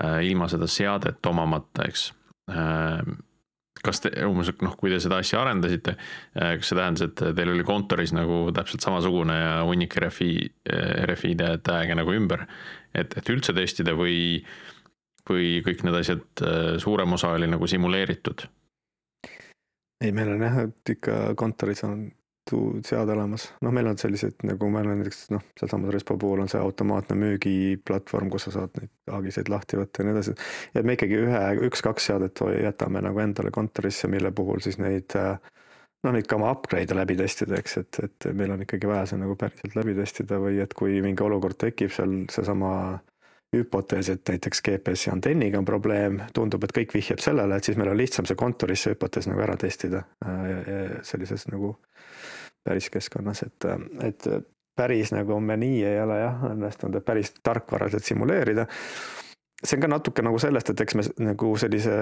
äh, ilma seda seadet omamata, eks äh, kas te umbes noh, kui te seda asja arendasite, äh, kas see tähendas, et teil oli kontoris nagu täpselt samasugune ja hunnik RFI, RFI-de tag'e nagu ümber, et, et üldse testida või, või kõik need asjad, äh, suurem osa oli nagu simuleeritud? ei, meil on jah, et ikka kontoris on seade olemas, noh, meil on sellised nagu meil on näiteks noh, sealsamas Respo puhul on see automaatne müügiplatvorm, kus sa saad neid haagiseid lahti võtta ja nii edasi. ja me ikkagi ühe, üks-kaks seadet jätame nagu endale kontorisse, mille puhul siis neid noh, ikka oma upgrade'e läbi testida, eks, et, et meil on ikkagi vaja see nagu päriselt läbi testida või et kui mingi olukord tekib seal, seesama hüpotees, et näiteks GPS-i antenniga on probleem, tundub, et kõik vihjab sellele, et siis meil on lihtsam see kontoris see hüpotees nagu ära testida äh, sellises nagu päris keskkonnas, et, et päris nagu me nii ei ole jah õnnestunud, et päris tarkvaraselt simuleerida. see on ka natuke nagu sellest, et eks me nagu sellise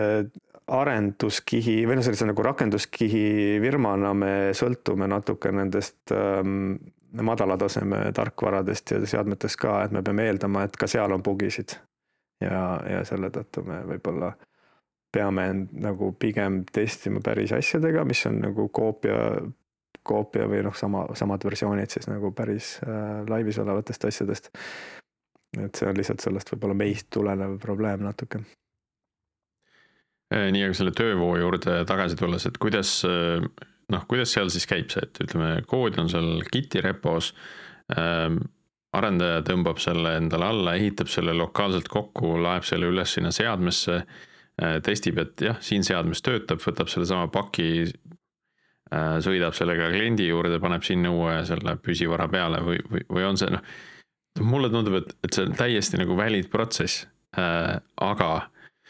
arenduskihi või noh, sellise nagu rakenduskihi firmana me sõltume natuke nendest ähm, madala taseme tarkvaradest ja seadmetest ka, et me peame eeldama, et ka seal on bugisid. ja, ja selle tõttu me võib-olla peame nagu pigem testima päris asjadega, mis on nagu koopia, koopia või noh, sama, samad versioonid siis nagu päris äh, laivis olevatest asjadest. et see on lihtsalt sellest võib-olla meist tulenev probleem natuke äh, nii, aga selle töövoo juurde tagasi tulles, et kuidas äh, noh, kuidas seal siis käib see, et ütleme, kood on seal Giti repos ähm,. arendaja tõmbab selle endale alla, ehitab selle lokaalselt kokku, laeb selle üles sinna seadmesse äh,. testib, et jah, siin seadmes töötab, võtab sellesama paki. Sõidab sellega kliendi juurde, paneb sinna uue selle püsivara peale või, või, või on see noh. mulle tundub, et, et see on täiesti nagu valid protsess äh,, aga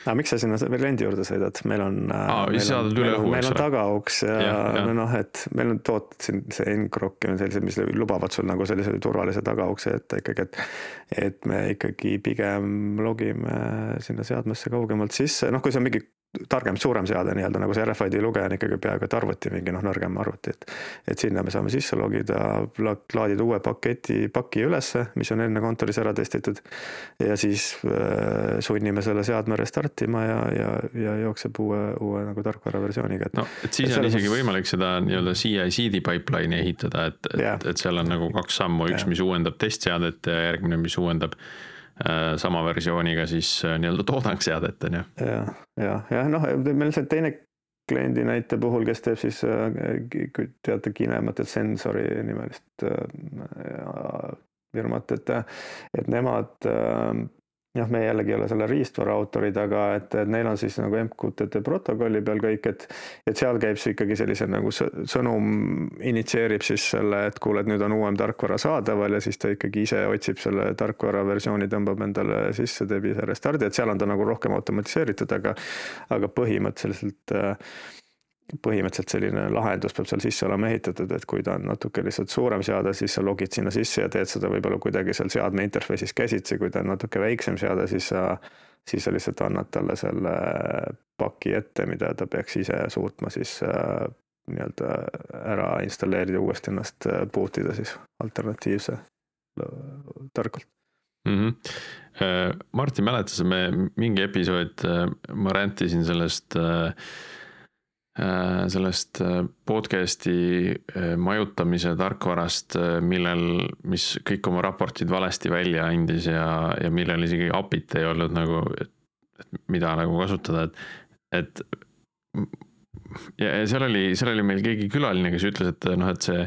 aga miks sa sinna kliendi juurde sõidad, meil on Aa, meil, on, meil, on, meil on tagauks ja, ja, ja. noh, et meil on tooted siin, see Nkrok ja sellised, mis lubavad sul nagu sellise turvalise tagaukse ette ikkagi, et et me ikkagi pigem logime sinna seadmesse kaugemalt sisse, noh, kui see on mingi targem, suurem seade nii-öelda nagu see RFID lugeja on ikkagi peaaegu et arvuti, mingi noh, nõrgem arvuti, et. et sinna me saame sisse logida, laadida uue paketi, paki ülesse, mis on enne kontoris ära testitud. ja siis äh, sunnime selle seadme restartima ja, ja, ja jookseb uue, uue nagu tarkvara versiooniga, et. no, et siis et on isegi võimalik seda nii-öelda CI-CD pipeline'i ehitada, et, et, et seal on nagu kaks sammu, üks, mis uuendab testseadet ja järgmine, mis uuendab Äh, sama versiooniga siis äh, nii-öelda toodangseadet, on ju. ja, ja, jah, noh, meil see teine kliendi näite puhul, kes teeb siis, äh, teate, Kinemat, et Sensori nimelist firmat, et, et nemad jah, me jällegi ei ole selle riistvara autorid, aga et, et neil on siis nagu MQTT protokolli peal kõik, et et seal käib see ikkagi sellise nagu sõnum initsieerib siis selle, et kuule, et nüüd on uuem tarkvara saadaval ja siis ta ikkagi ise otsib selle tarkvara versiooni, tõmbab endale sisse, teeb ise restardi, et seal on ta nagu rohkem automatiseeritud, aga aga põhimõtteliselt äh, põhimõtteliselt selline lahendus peab seal sisse olema ehitatud, et kui ta on natuke lihtsalt suurem seade, siis sa logid sinna sisse ja teed seda võib-olla kuidagi seal seadme interface'is käsitsi, kui ta on natuke väiksem seade, siis sa, siis sa lihtsalt annad talle selle paki ette, mida ta peaks ise suutma siis äh, nii-öelda ära installeerida, uuesti ennast äh, boot ida siis alternatiivse tarkvalt mm. -hmm. Martin, mäletad, me mingi episood, ma räntisin sellest äh, Äh, sellest äh, podcast'i äh, majutamise tarkvarast, millel, mis kõik oma raportid valesti välja andis ja, ja millel isegi API-t ei olnud nagu, et mida nagu kasutada, et, et ja, ja seal oli, seal oli meil keegi külaline, kes ütles, et noh, et see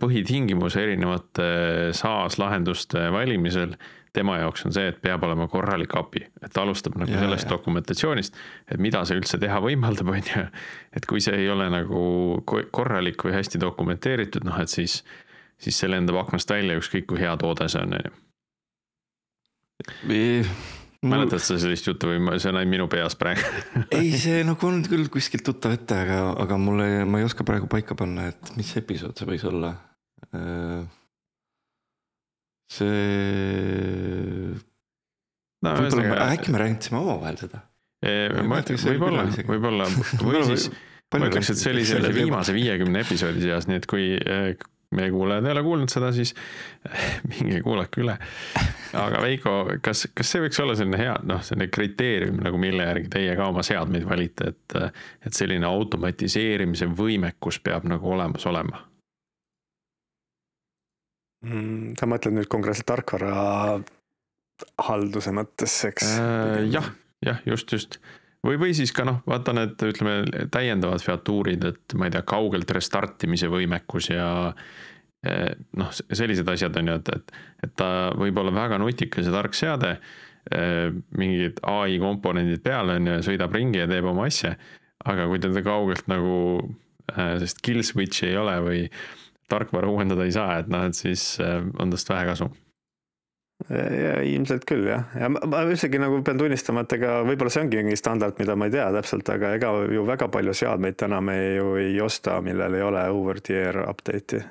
põhitingimus erinevate SaaS lahenduste valimisel tema jaoks on see, et peab olema korralik API, et ta alustab nagu ja, sellest ja. dokumentatsioonist, et mida see üldse teha võimaldab, on ju. et kui see ei ole nagu korralik või hästi dokumenteeritud, noh et siis, siis see lendab aknast välja, ükskõik kui hea toode see on, on ju. mäletad sa sellist juttu või see on ainult minu peas praegu ei, see nagu on küll kuskilt tuttav ette, aga, aga mulle, ma ei oska praegu paika panna, et mis episood see võis olla äh, see no,. äkki me rääkisime omavahel seda. ma ütleks, võib-olla, võib-olla või siis ma ütleks, et see oli selle viimase viiekümne episoodi seas, nii et kui eh, meie kuulajad ei ole kuulnud seda, siis minge kuulake üle. aga Veiko, kas, kas see võiks olla selline hea, noh, selline kriteerium nagu mille järgi teie ka oma seadmeid valite, et, et selline automatiseerimise võimekus peab nagu olemas olema Mm, sa mõtled nüüd konkreetselt tarkvara halduse mõttes, eks äh,? jah, jah, just, just. või, või siis ka noh, vaata need, ütleme, täiendavad featuurid, et ma ei tea, kaugelt restart imise võimekus ja eh, noh, sellised asjad on ju, et, et, et ta võib olla väga nutikas ja tark seade. Eh, mingid ai komponendid peal on ju, sõidab ringi ja teeb oma asja. aga kui teda kaugelt nagu sest kill switch'i ei ole või tarkvara uuendada ei saa, et noh, et siis on tast vähe kasu ja ilmselt küll jah, ja ma, isegi nagu pean tunnistama, et ega võib-olla see ongi mingi standard, mida ma ei tea täpselt, aga ega ju väga palju seadmeid täna me ju ei osta, millel ei ole over the air update'i.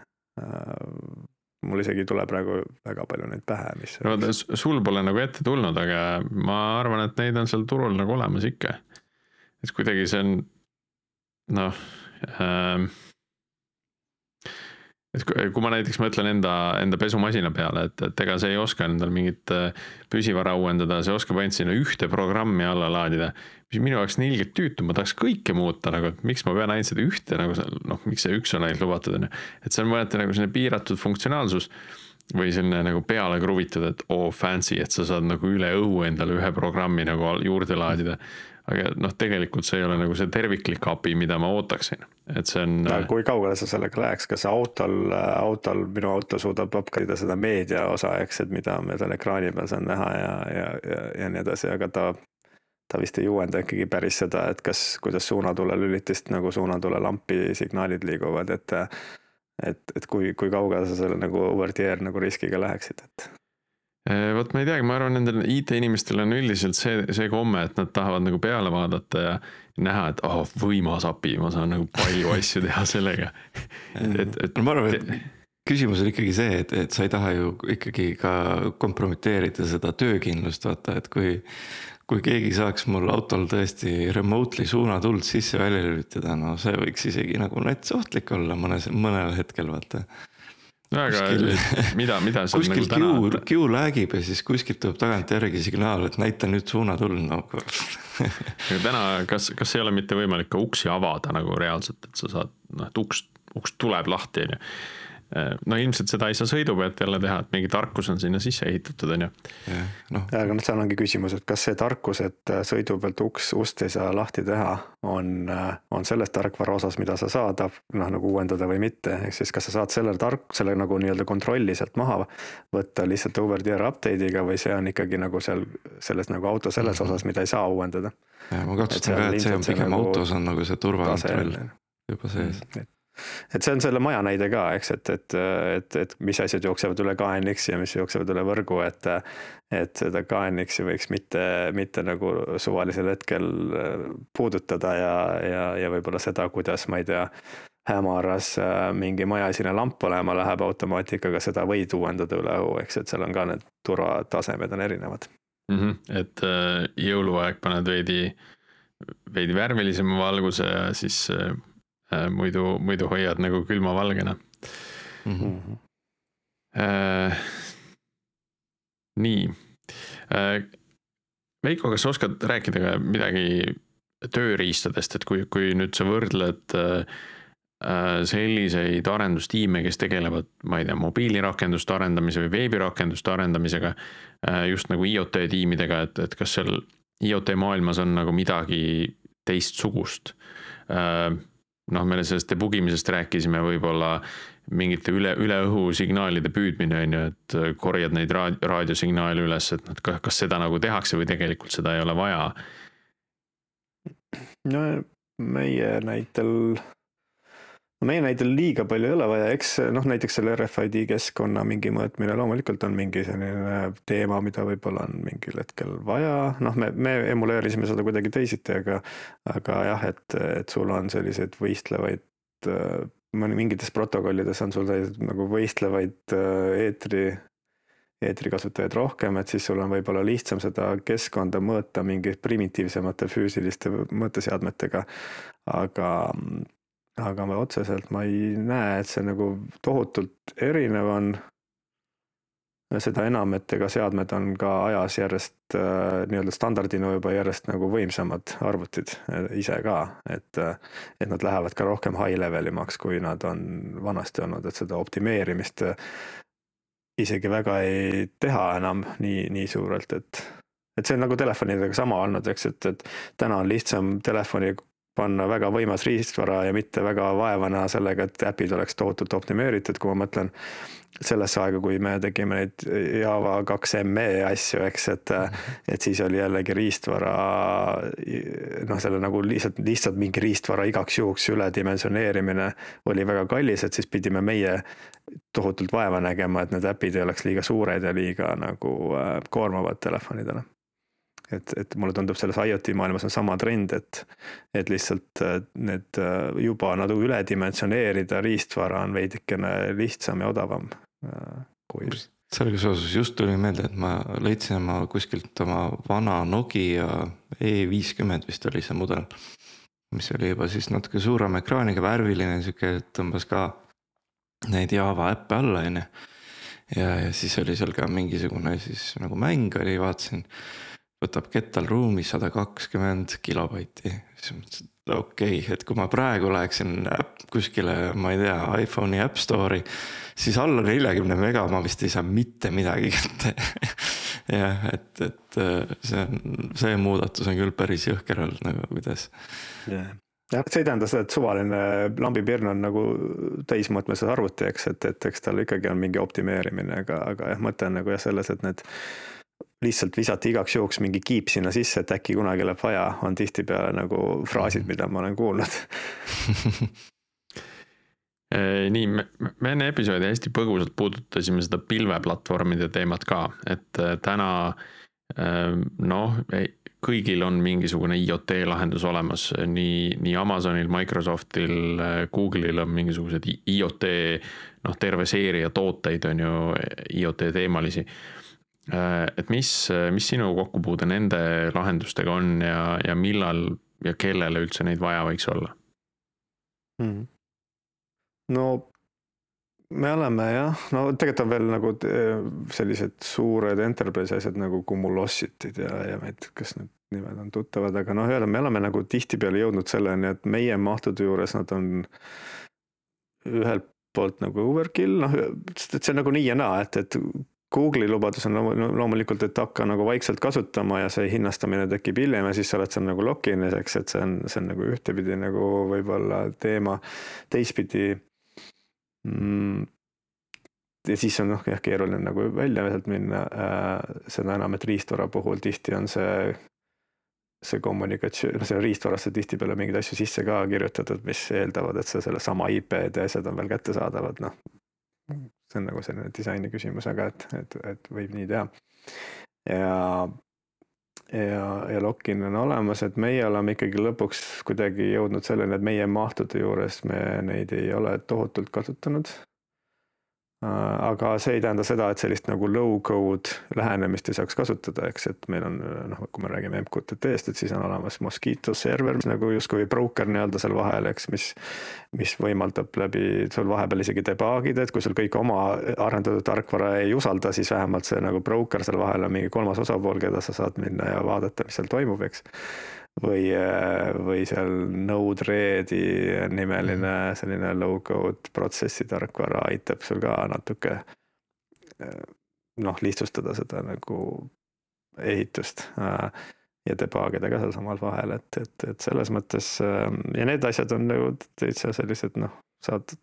mul isegi ei tule praegu väga palju neid pähe, mis. no sul pole nagu ette tulnud, aga ma arvan, et neid on seal turul nagu olemas ikka. et kuidagi see on noh ähm, et kui ma näiteks mõtlen enda, enda pesumasina peale, et, et ega see ei oska endal mingit äh, püsivara uuendada, see oskab ainult sinna ühte programmi alla laadida. mis minu jaoks nii ilgelt tüütu, ma tahaks kõike muuta nagu, et miks ma pean ainult seda ühte nagu seal, noh, miks see üks on ainult lubatud, on ju. et see on mõneti nagu selline piiratud funktsionaalsus või selline nagu peale kruvitud, et oo oh, fancy, et sa saad nagu üle õhu endale ühe programmi nagu juurde laadida aga noh, tegelikult see ei ole nagu see terviklik API, mida ma ootaksin, et see on. kui kaugele sa sellega läheks, kas autol, autol, minu auto suudab upgrade ida seda meedia osa, eks, et mida me seal ekraani peal saan näha ja, ja, ja, ja nii edasi, aga ta. ta vist ei uuenda ikkagi päris seda, et kas, kuidas suunatule lülitist nagu suunatule lampi signaalid liiguvad, et. et, et kui, kui kaugele sa selle nagu over the air nagu riskiga läheksid, et Äh, vot ma ei teagi, ma arvan, nendel IT-inimestel on üldiselt see, see komme, et nad tahavad nagu peale vaadata ja näha, et oh, võimas API, ma saan nagu palju asju teha sellega. et, et. no ma arvan, et küsimus on ikkagi see, et, et sa ei taha ju ikkagi ka kompromiteerida seda töökindlust, vaata, et kui. kui keegi saaks mul autol tõesti remotely suunatuld sisse-välja lülitada, no see võiks isegi nagu nets ohtlik olla mõnes, mõnel hetkel, vaata no aga kuskil, mida, mida seal kuskil nagu täna. Q lagib ja siis kuskilt tuleb tagantjärgi signaal, et näita nüüd suunatuld nagu aga täna, kas, kas ei ole mitte võimalik ka uksi avada nagu reaalselt, et sa saad, noh, et uks, uks tuleb lahti, on ju no ilmselt seda ei saa sõidu pealt jälle teha, et mingi tarkus on sinna sisse ehitatud, on ju. noh, aga noh, seal ongi küsimus, et kas see tarkus, et äh, sõidu pealt uks, ust ei saa lahti teha, on, äh, on selles tarkvara osas, mida sa saad, noh nagu uuendada või mitte, ehk siis kas sa saad selle tark, selle nagu nii-öelda kontrolli sealt maha võtta lihtsalt over the air update'iga või see on ikkagi nagu seal selles nagu auto selles -hmm. osas, mida ei saa uuendada. ja ma kahtlustan ka, et see on pigem nagu autos on nagu see turvakontroll juba sees mm et see on selle maja näide ka, eks, et, et, et, et mis asjad jooksevad üle KNX-i ja mis jooksevad üle võrgu, et. et seda KNX-i võiks mitte, mitte nagu suvalisel hetkel äh, puudutada ja, ja, ja võib-olla seda, kuidas, ma ei tea hämaras äh, mingi majaesine lamp olema läheb automaatikaga, seda võid uuendada üle õhu, eks, et seal on ka need turvatasemed on erinevad mm. -hmm. et äh, jõuluaeg paned veidi, veidi värvilisema valguse ja siis muidu, muidu hoiad nagu külmavalgena mm. -hmm. Äh, nii äh,. Veiko, kas sa oskad rääkida ka midagi tööriistadest, et kui, kui nüüd sa võrdled äh, selliseid arendustiime, kes tegelevad, ma ei tea, mobiilirakenduste arendamise või veebirakenduste arendamisega. Äh, just nagu IoT tiimidega, et, et kas seal IoT maailmas on nagu midagi teistsugust noh, me sellest debug imisest rääkisime, võib-olla mingite üle, üle õhu signaalide püüdmine on ju, et korjad neid raad-, raadiosignaale üles, et noh, kas seda nagu tehakse või tegelikult seda ei ole vaja? no meie näitel meie näitel liiga palju ei ole vaja, eks noh, näiteks selle RFID keskkonna mingi mõõtmine loomulikult on mingi selline teema, mida võib-olla on mingil hetkel vaja, noh, me, me emuleerisime seda kuidagi teisiti, aga aga jah, et, et sul on selliseid võistlevaid mõni mingites protokollides on sul selliseid nagu võistlevaid eetri, eetrikasutajaid rohkem, et siis sul on võib-olla lihtsam seda keskkonda mõõta mingi primitiivsemate füüsiliste mõõteseadmetega. aga aga ma otseselt ma ei näe, et see nagu tohutult erinev on. seda enam, et ega seadmed on ka ajas järjest äh, nii-öelda standardina juba järjest nagu võimsamad arvutid äh, ise ka, et. Äh, et nad lähevad ka rohkem high level imaks, kui nad on vanasti olnud, et seda optimeerimist isegi väga ei teha enam nii, nii suurelt, et et see on nagu telefonidega sama olnud, eks, et, et täna on lihtsam telefoni panna väga võimas riistvara ja mitte väga vaeva näha sellega, et äpid oleks tohutult optimeeritud, kui ma mõtlen sellesse aega, kui me tegime neid Java kaks ME asju, eks, et et siis oli jällegi riistvara noh, selle nagu lihtsalt, lihtsalt mingi riistvara igaks juhuks üledimensioneerimine oli väga kallis, et siis pidime meie tohutult vaeva nägema, et need äpid ei oleks liiga suured ja liiga nagu äh, koormavad telefonidele et, et mulle tundub, selles IoT maailmas on sama trend, et, et lihtsalt äh, need äh, juba nagu üledimensioneerida riistvara on veidikene lihtsam ja odavam äh, kui. sellega seoses just tuli meelde, et ma leidsin oma kuskilt oma vana Nokia E50 vist oli see mudel. mis oli juba siis natuke suurema ekraaniga, värviline sihuke, tõmbas ka neid Java äppe alla, on ju. ja, ja siis oli seal ka mingisugune siis nagu mäng oli, vaatasin võtab kettal ruumi sada kakskümmend kilobaiti. siis mõtlesin, et okei okay,, et kui ma praegu läheksin kuskile, ma ei tea, iPhone'i App Store'i. siis alla neljakümne mega ma vist ei saa mitte midagi kätte jah, et, et äh, see on, see muudatus on küll päris jõhker olnud nagu kuidas yeah jah, see ei tähenda seda, et suvaline lambipirn on nagu täismõõtmes arvuti, eks, et, et eks tal ikkagi on mingi optimeerimine, aga, aga jah, mõte on nagu jah selles, et need lihtsalt visati igaks juhuks mingi kiip sinna sisse, et äkki kunagi läheb vaja, on tihtipeale nagu fraasid, mida ma olen kuulnud. Nii, me, enne episoodi hästi põgusalt puudutasime seda pilveplatvormide teemat ka, et äh, täna äh, noh, kõigil on mingisugune IoT lahendus olemas, nii, nii Amazonil, Microsoftil, äh, Google'il on mingisugused IoT noh, terve seeria tooteid on ju IoT teemalisi. Äh, et mis, mis sinu kokkupuude nende lahendustega on ja, ja millal ja kellele üldse neid vaja võiks olla mm.? no me oleme jah, no tegelikult on veel nagu äh, sellised suured enterprise asjad nagu Cumulocityd ja, ja ma ei tea, kas need nimed on tuttavad, aga noh, me oleme nagu tihtipeale jõudnud selleni, et meie mahtude juures nad on ühelt poolt nagu overkill, noh, see on nagu nii ja naa, et, et Google'i lubadus on loomulikult, et hakka nagu vaikselt kasutama ja see hinnastamine tekib hiljem ja siis sa oled seal nagu lock-in'is, eks, et see on, see on nagu ühtepidi nagu võib-olla teema, teistpidi. Mm, ja siis on noh, jah, keeruline nagu välja sealt minna äh,, seda enam, et riistvara puhul tihti on see, see kommunikatsioon, noh, seal riistvarasse tihtipeale mingeid asju sisse ka kirjutatud, mis eeldavad, et see sellesama IP-d ja asjad on veel kättesaadavad, noh see on nagu selline disaini küsimus, aga et, et, et võib nii teha. ja, ja, ja lock-in on olemas, et meie oleme ikkagi lõpuks kuidagi jõudnud selleni, et meie mahtude juures me neid ei ole tohutult kasutanud aga see ei tähenda seda, et sellist nagu low-code lähenemist ei saaks kasutada, eks, et meil on noh, kui me räägime MQTT-st, et siis on olemas Mosquito server nagu justkui broker nii-öelda seal vahel, eks, mis, mis võimaldab läbi sul vahepeal isegi debug'ida, et kui sul kõik oma arendatud tarkvara ei usalda, siis vähemalt see nagu broker seal vahel on mingi kolmas osapool, keda sa saad minna ja vaadata, mis seal toimub, eks või, või seal Node-RED-i nimeline mhm. selline low-code protsessi tarkvara aitab sul ka natuke noh, lihtsustada seda nagu ehitust ja debug ida ka sealsamas vahel, et, et, et selles mõttes ja need asjad on nagu täitsa sellised noh, saad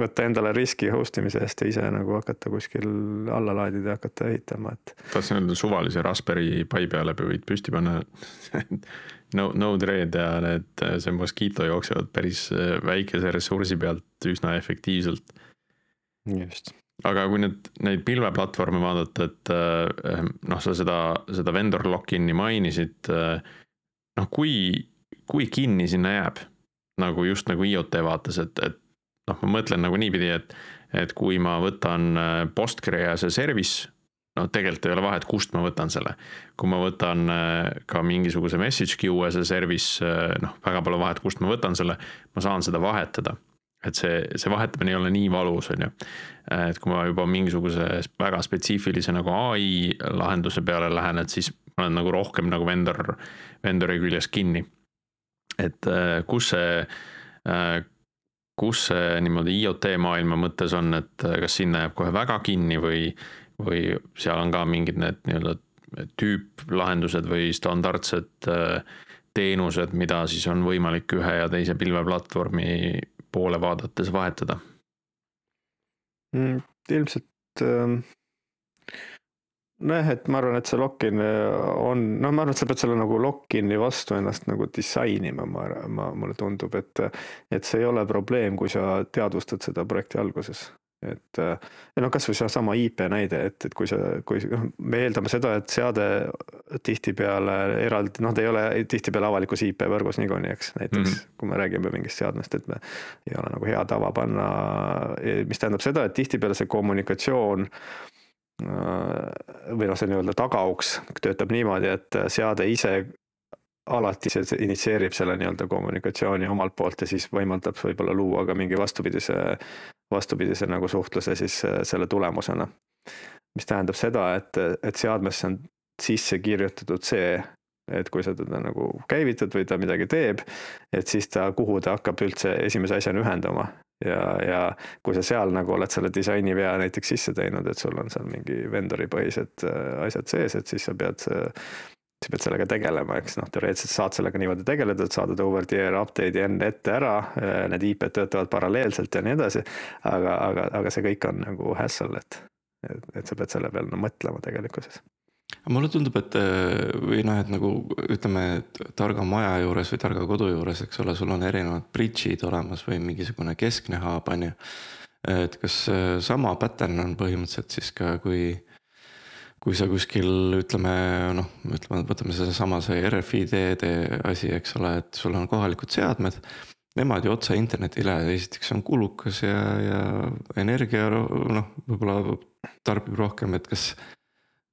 võtta endale riski host imise eest ja ise nagu hakata kuskil alla laadida ja hakata ehitama, et. tahtsin öelda suvalise Raspberry Pi peale võid püsti panna no, Node-RED ja need, see Mosquito jooksevad päris äh, väikese ressursi pealt üsna efektiivselt. just. aga kui nüüd neid pilveplatvorme vaadata, et äh, noh, sa seda, seda vendor lock-in'i mainisid. Äh, noh, kui, kui kinni sinna jääb nagu just nagu IoT vaates, et, et noh, ma mõtlen nagu niipidi, et, et kui ma võtan Postgre'e service no tegelikult ei ole vahet, kust ma võtan selle. kui ma võtan äh, ka mingisuguse message queue as a service, äh, noh, väga pole vahet, kust ma võtan selle, ma saan seda vahetada. et see, see vahetamine ei ole nii valus, on ju. et kui ma juba mingisuguse väga spetsiifilise nagu ai lahenduse peale lähen, et siis ma olen nagu rohkem nagu vendor, vendori küljes kinni. et äh, kus see kus see niimoodi IoT maailma mõttes on, et kas sinna jääb kohe väga kinni või, või seal on ka mingid need nii-öelda tüüplahendused või standardsed äh, teenused, mida siis on võimalik ühe ja teise pilveplatvormi poole vaadates vahetada mm,? ilmselt ähm, nojah, et ma arvan, et see lock-in on, noh, ma arvan, et sa pead selle nagu lock-in'i vastu ennast nagu disainima, ma, ma, mulle tundub, et et see ei ole probleem, kui sa teadvustad seda projekti alguses et ja noh, kasvõi seesama IP näide, et, et kui sa, kui noh, me eeldame seda, et seade tihtipeale eraldi, noh, ta ei ole tihtipeale avalikus IP võrgus niikuinii, eks, näiteks mm -hmm. kui me räägime mingist seadmest, et me ei ole nagu hea tava panna, mis tähendab seda, et tihtipeale see kommunikatsioon või noh, see nii-öelda tagauks töötab niimoodi, et seade ise alati see initsieerib selle nii-öelda kommunikatsiooni omalt poolt ja siis võimaldab võib-olla luua ka mingi vastupidise, vastupidise nagu suhtluse siis äh, selle tulemusena. mis tähendab seda, et, et seadmesse on sisse kirjutatud see, et kui sa teda nagu käivitad või ta midagi teeb, et siis ta, kuhu ta hakkab üldse esimese asjana ühendama. Ja, ja kui sa seal nagu oled selle disaini vea näiteks sisse teinud, et sul on seal mingi vendori põhised äh, asjad sees, et siis sa pead sa pead sellega tegelema, eks noh, teoreetiliselt saad sellega niimoodi tegeleda, et saadad over the air update'i enne ette ära, need IP-d töötavad paralleelselt ja nii edasi. aga, aga, aga see kõik on nagu hassle, et, et, et sa pead selle peale no, mõtlema tegelikkuses mulle tundub, et või noh, et nagu ütleme, targa maja juures või targa kodu juures, eks ole, sul on erinevad bridge'id olemas või mingisugune keskne hub on ju. et kas sama pattern on põhimõtteliselt siis ka, kui kui sa kuskil ütleme noh, ütleme, võtame sedasama see RFID-de asi, eks ole, et sul on kohalikud seadmed. Nemad ju otse internetile, esiteks on kulukas ja, ja energia noh, võib-olla tarbib rohkem, et kas.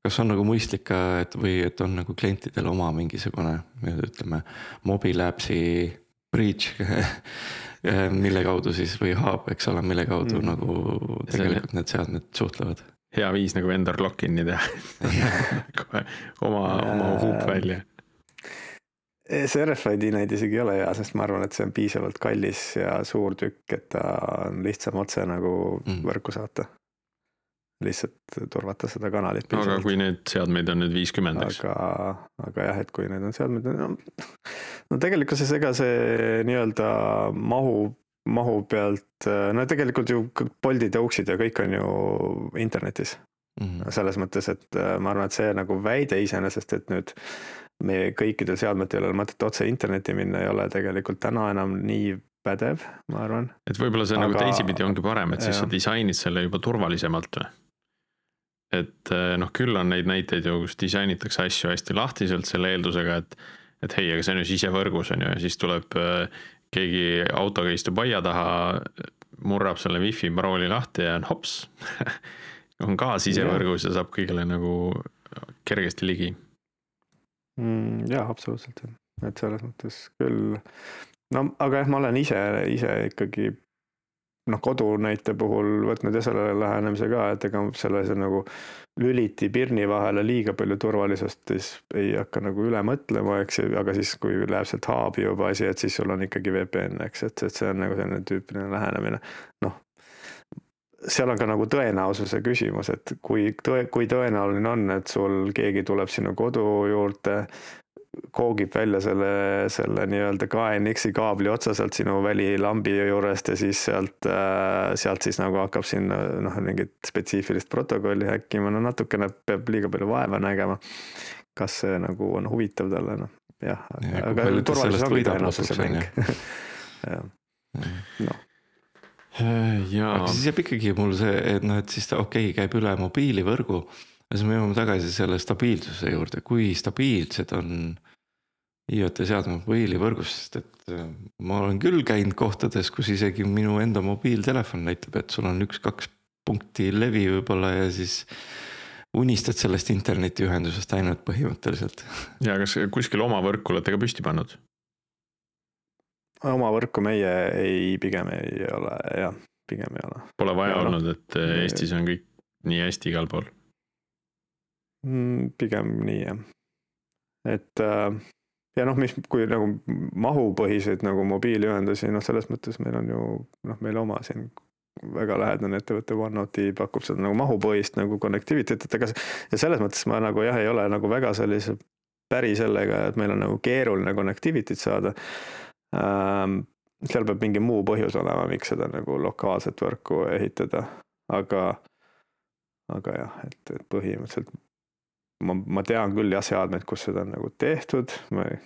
Kas on nagu mõistlik ka, et või et on nagu klientidel oma mingisugune ütleme, mobilaps'i breach mille kaudu siis või hub, eks ole, mille kaudu mm. nagu tegelikult need seadmed suhtlevad hea viis nagu vendor lock-in'i teha kohe oma, oma huup välja. see RFID näide isegi ei ole hea, sest ma arvan, et see on piisavalt kallis ja suur tükk, et ta on lihtsam otse nagu mm. võrku saata. Lihtsalt turvata seda kanalit. aga kui neid seadmeid on nüüd viiskümmend, eks? aga, aga jah, et kui need on seadmed, no, no tegelikkuses ega see nii-öelda mahu mahu pealt, no tegelikult ju Boltid ja Uxid ja kõik on ju internetis mm. -hmm. selles mõttes, et äh, ma arvan, et see nagu väide iseenesest, et nüüd meie kõikidel seadmetel ei ole mõtet otse internetti minna, ei ole tegelikult täna enam nii pädev, ma arvan. et võib-olla see nagu Aga... nagu teisipidi ongi parem, et siis jah. sa disainid selle juba turvalisemalt või? Et äh, noh, küll on neid näiteid ju, kus disainitakse asju hästi lahtiselt selle eeldusega, et et hei, aga see on ju sisevõrgus on ju ja siis tuleb äh, keegi autoga istub aia taha, murrab selle wifi parooli lahti ja on hops on ka sisevõrgus ja saab kõigile nagu kergesti ligi mm,. jah, absoluutselt, et selles mõttes küll. no aga jah, ma olen ise, ise ikkagi noh, kodu näite puhul võtnud jah selle lähenemise ka, et ega selle see nagu lüliti pirni vahele liiga palju turvalisust, siis ei hakka nagu üle mõtlema, eks ju, aga siis, kui läheb sealt haabi juba asi, et siis sul on ikkagi VPN, eks, et, et see on nagu selline tüüpiline lähenemine. noh, seal on ka nagu tõenäosuse küsimus, et kui tõe, kui tõenäoline on, et sul keegi tuleb sinu kodu juurde, koogib välja selle, selle nii-öelda KNX-i kaabli otsa sealt sinu välilambi juurest ja siis sealt, äh, sealt siis nagu hakkab sinna noh, mingit spetsiifilist protokolli häkkima, no natukene peab liiga palju vaeva nägema. kas see nagu on huvitav talle, noh jah, aga turvalisus ongi tõenäosuse mäng. noh ja. aga siis jääb ikkagi mul see, et noh, et siis ta okei okay,, käib üle mobiilivõrgu siis me jõuame tagasi selle stabiilsuse juurde, kui stabiilsed on IoT seadmed mobiilivõrgus, sest et äh, ma olen küll käinud kohtades, kus isegi minu enda mobiiltelefon näitab, et sul on üks-kaks punkti levi võib-olla ja siis unistad sellest internetiühendusest ainult põhimõtteliselt. ja kas kuskil oma võrku olete ka püsti pannud? oma võrku meie ei, pigem ei ole jah, pigem ei ole. Pole vaja ja olnud, et Eestis on kõik nii hästi igal pool Mm, pigem nii jah, et äh, ja noh, mis, kui nagu mahupõhiseid nagu mobiiliühendusi, noh, selles mõttes meil on ju noh, meil oma siin väga lähedane ettevõte OneNote'i pakub seda nagu mahupõhist nagu connectivity't, et ega ja selles mõttes ma nagu jah, ei ole nagu väga sellise päri sellega, et meil on nagu keeruline connectivity't saada ähm,. seal peab mingi muu põhjus olema, miks seda nagu lokaalset võrku ehitada, aga aga jah, et, et põhimõtteliselt ma, ma tean küll jah seadmeid, kus seda on nagu tehtud, ma ei,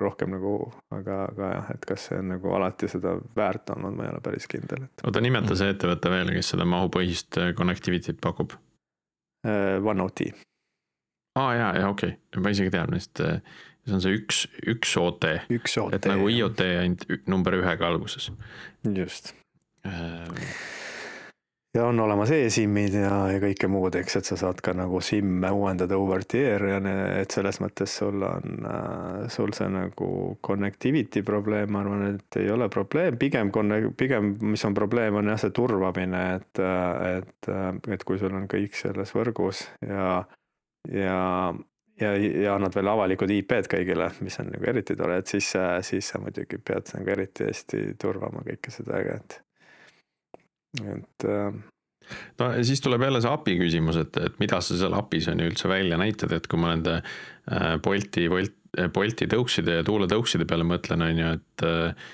rohkem nagu, aga, aga jah, et kas see on nagu alati seda väärt olnud, ma ei ole päris kindel, et. oota, nimeta see ettevõte veel, kes seda mahupõhist äh, connectivity't pakub. OneOT. aa ah, jaa, jaa okei okay., ma isegi tean vist, see on see üks, üks OT. üks OT. et nagu IoT ainult number ühega alguses. just ja on olemas e-SIM-id ja, ja kõike muud, eks, et sa saad ka nagu SIM-e uuendada over the air ja ne, et selles mõttes sul on äh,, sul see nagu connectivity probleem, ma arvan, et ei ole probleem, pigem conne-, pigem mis on probleem, on jah, see turvamine, et, et, et kui sul on kõik selles võrgus ja, ja ja, ja annad veel avalikud IP-d kõigile, mis on nagu eriti tore, et siis, siis sa muidugi pead nagu eriti hästi turvama kõike seda, et et äh.... no siis tuleb jälle see API küsimus, et, et mida sa seal API-s on ju üldse välja näitad, et kui ma nende äh, Bolti, Bolt, Bolti tõukside ja tuuletõukside peale mõtlen, on ju, et äh,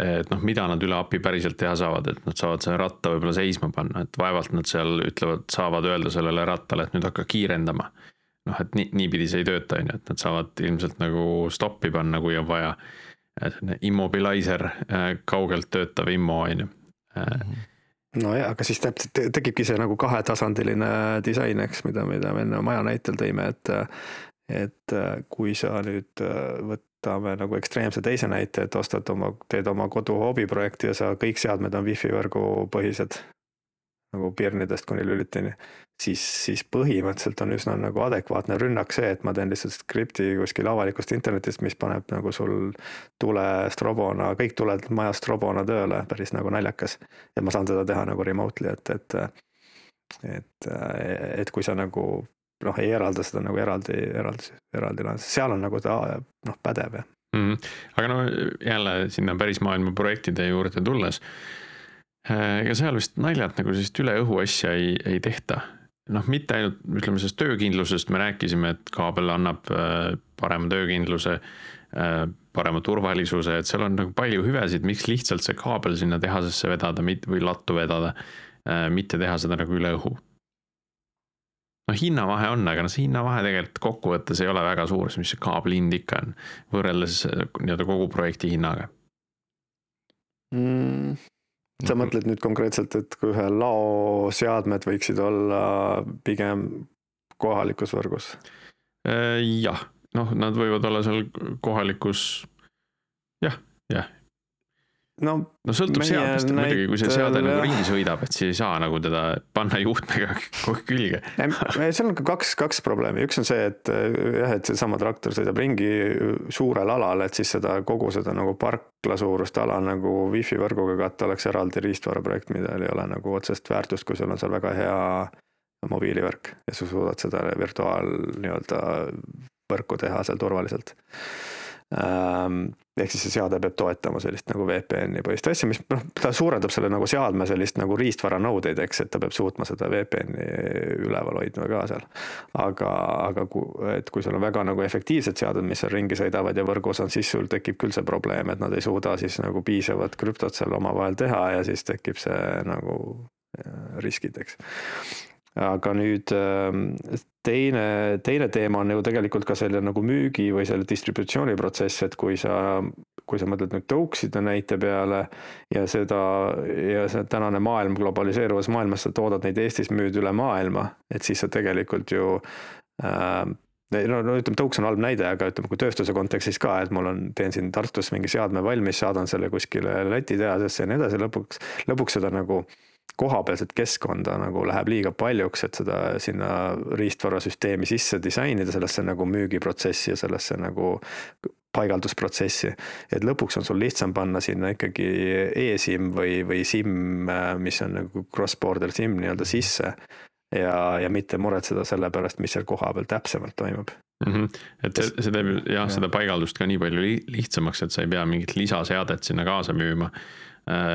et noh, mida nad üle API päriselt teha saavad, et nad saavad selle ratta võib-olla seisma panna, et vaevalt nad seal ütlevad, saavad öelda sellele rattale, et nüüd hakka kiirendama. noh, et nii, niipidi see ei tööta, on ju, et nad saavad ilmselt nagu stoppi panna, kui on vaja. Immobilizer, kaugelt töötav immo, on ju mhm nojah, aga siis täpselt tekibki see nagu kahetasandiline disain, eks, mida, mida me enne maja näitel tõime, et. et kui sa nüüd võtame nagu ekstreemse teise näite, et ostad oma, teed oma kodu hobiprojekti ja sa kõik seadmed on wifi võrgu põhised nagu pirnidest kuni lülitini, siis, siis põhimõtteliselt on üsna nagu adekvaatne rünnak see, et ma teen lihtsalt skripti kuskil avalikust internetist, mis paneb nagu sul tule strobona, kõik tuled majas strobona tööle, päris nagu naljakas. ja ma saan seda teha nagu remotely, et, et, et, et kui sa nagu noh, ei eralda seda nagu eraldi, eraldi, eraldi lahendust, seal on nagu ta noh, pädev ja mm. -hmm. aga no jälle sinna päris maailma projektide juurde tulles ega seal vist naljalt nagu sellist üle õhu asja ei, ei tehta. noh, mitte ainult ütleme sellest töökindlusest me rääkisime, et kaabel annab äh, parema töökindluse, äh, parema turvalisuse, et seal on nagu palju hüvesid, miks lihtsalt see kaabel sinna tehasesse vedada või lattu vedada, mitte teha seda nagu üle õhu. noh, hinnavahe on, aga noh, see hinnavahe tegelikult kokkuvõttes ei ole väga suur, mis see kaabli hind ikka on, võrreldes nii-öelda kogu projekti hinnaga mm sa mõtled nüüd konkreetselt, et kui ühe lao seadmed võiksid olla pigem kohalikus võrgus? Äh, jah, noh, nad võivad olla seal kohalikus, jah, jah, no, no sõltub seadmest muidugi, kui see seade nagu ringi sõidab, et siis ei saa nagu teda panna juhtmega külge. seal on ka kaks, kaks probleemi, üks on see, et jah, et seesama traktor sõidab ringi suurel alal, et siis seda kogu seda nagu parkla suurust ala nagu wifi võrguga katta oleks eraldi riistvaraprojekt, millel ei ole nagu otsest väärtust, kui sul on seal väga hea mobiilivõrk ja sa suudad seda virtuaal nii-öelda võrku teha seal turvaliselt ehk siis see seade peab toetama sellist nagu VPN-i põhist asja, mis noh, ta suurendab selle nagu seadme sellist nagu riistvara nõudeid, eks, et ta peab suutma seda VPN-i üleval hoidma ka seal. aga, aga kui, et kui sul on väga nagu efektiivsed seadmed, mis seal ringi sõidavad ja võrgus on, siis sul tekib küll see probleem, et nad ei suuda siis nagu piisavat krüptot seal omavahel teha ja siis tekib see nagu riskid, eks aga nüüd ähm, teine, teine teema on ju tegelikult ka selle nagu müügi või selle distributsiooniprotsess, et kui sa, kui sa mõtled nüüd tõukside näite peale ja seda ja see tänane maailm, globaliseeruvas maailmas, sa toodad neid Eestis, müüd üle maailma, et siis sa tegelikult ju äh, no, no ütleme, tõuks on halb näide, aga ütleme, kui tööstuse kontekstis ka, et mul on, teen siin Tartus mingi seadme valmis, saadan selle kuskile Läti tehasesse ja nii edasi, lõpuks, lõpuks seda nagu äh, kohapealset keskkonda nagu läheb liiga paljuks, et seda sinna riistvarasüsteemi sisse disainida, sellesse nagu müügiprotsessi ja sellesse nagu paigaldusprotsessi. et lõpuks on sul lihtsam panna sinna ikkagi e-SIM või, või SIM, mis on nagu cross-border SIM nii-öelda sisse. ja, ja mitte muretseda selle pärast, mis seal kohapeal täpsemalt toimub mm. -hmm. et see, see teeb jah ja., seda paigaldust ka nii palju lihtsamaks, et sa ei pea mingit lisaseadet sinna kaasa müüma Äh,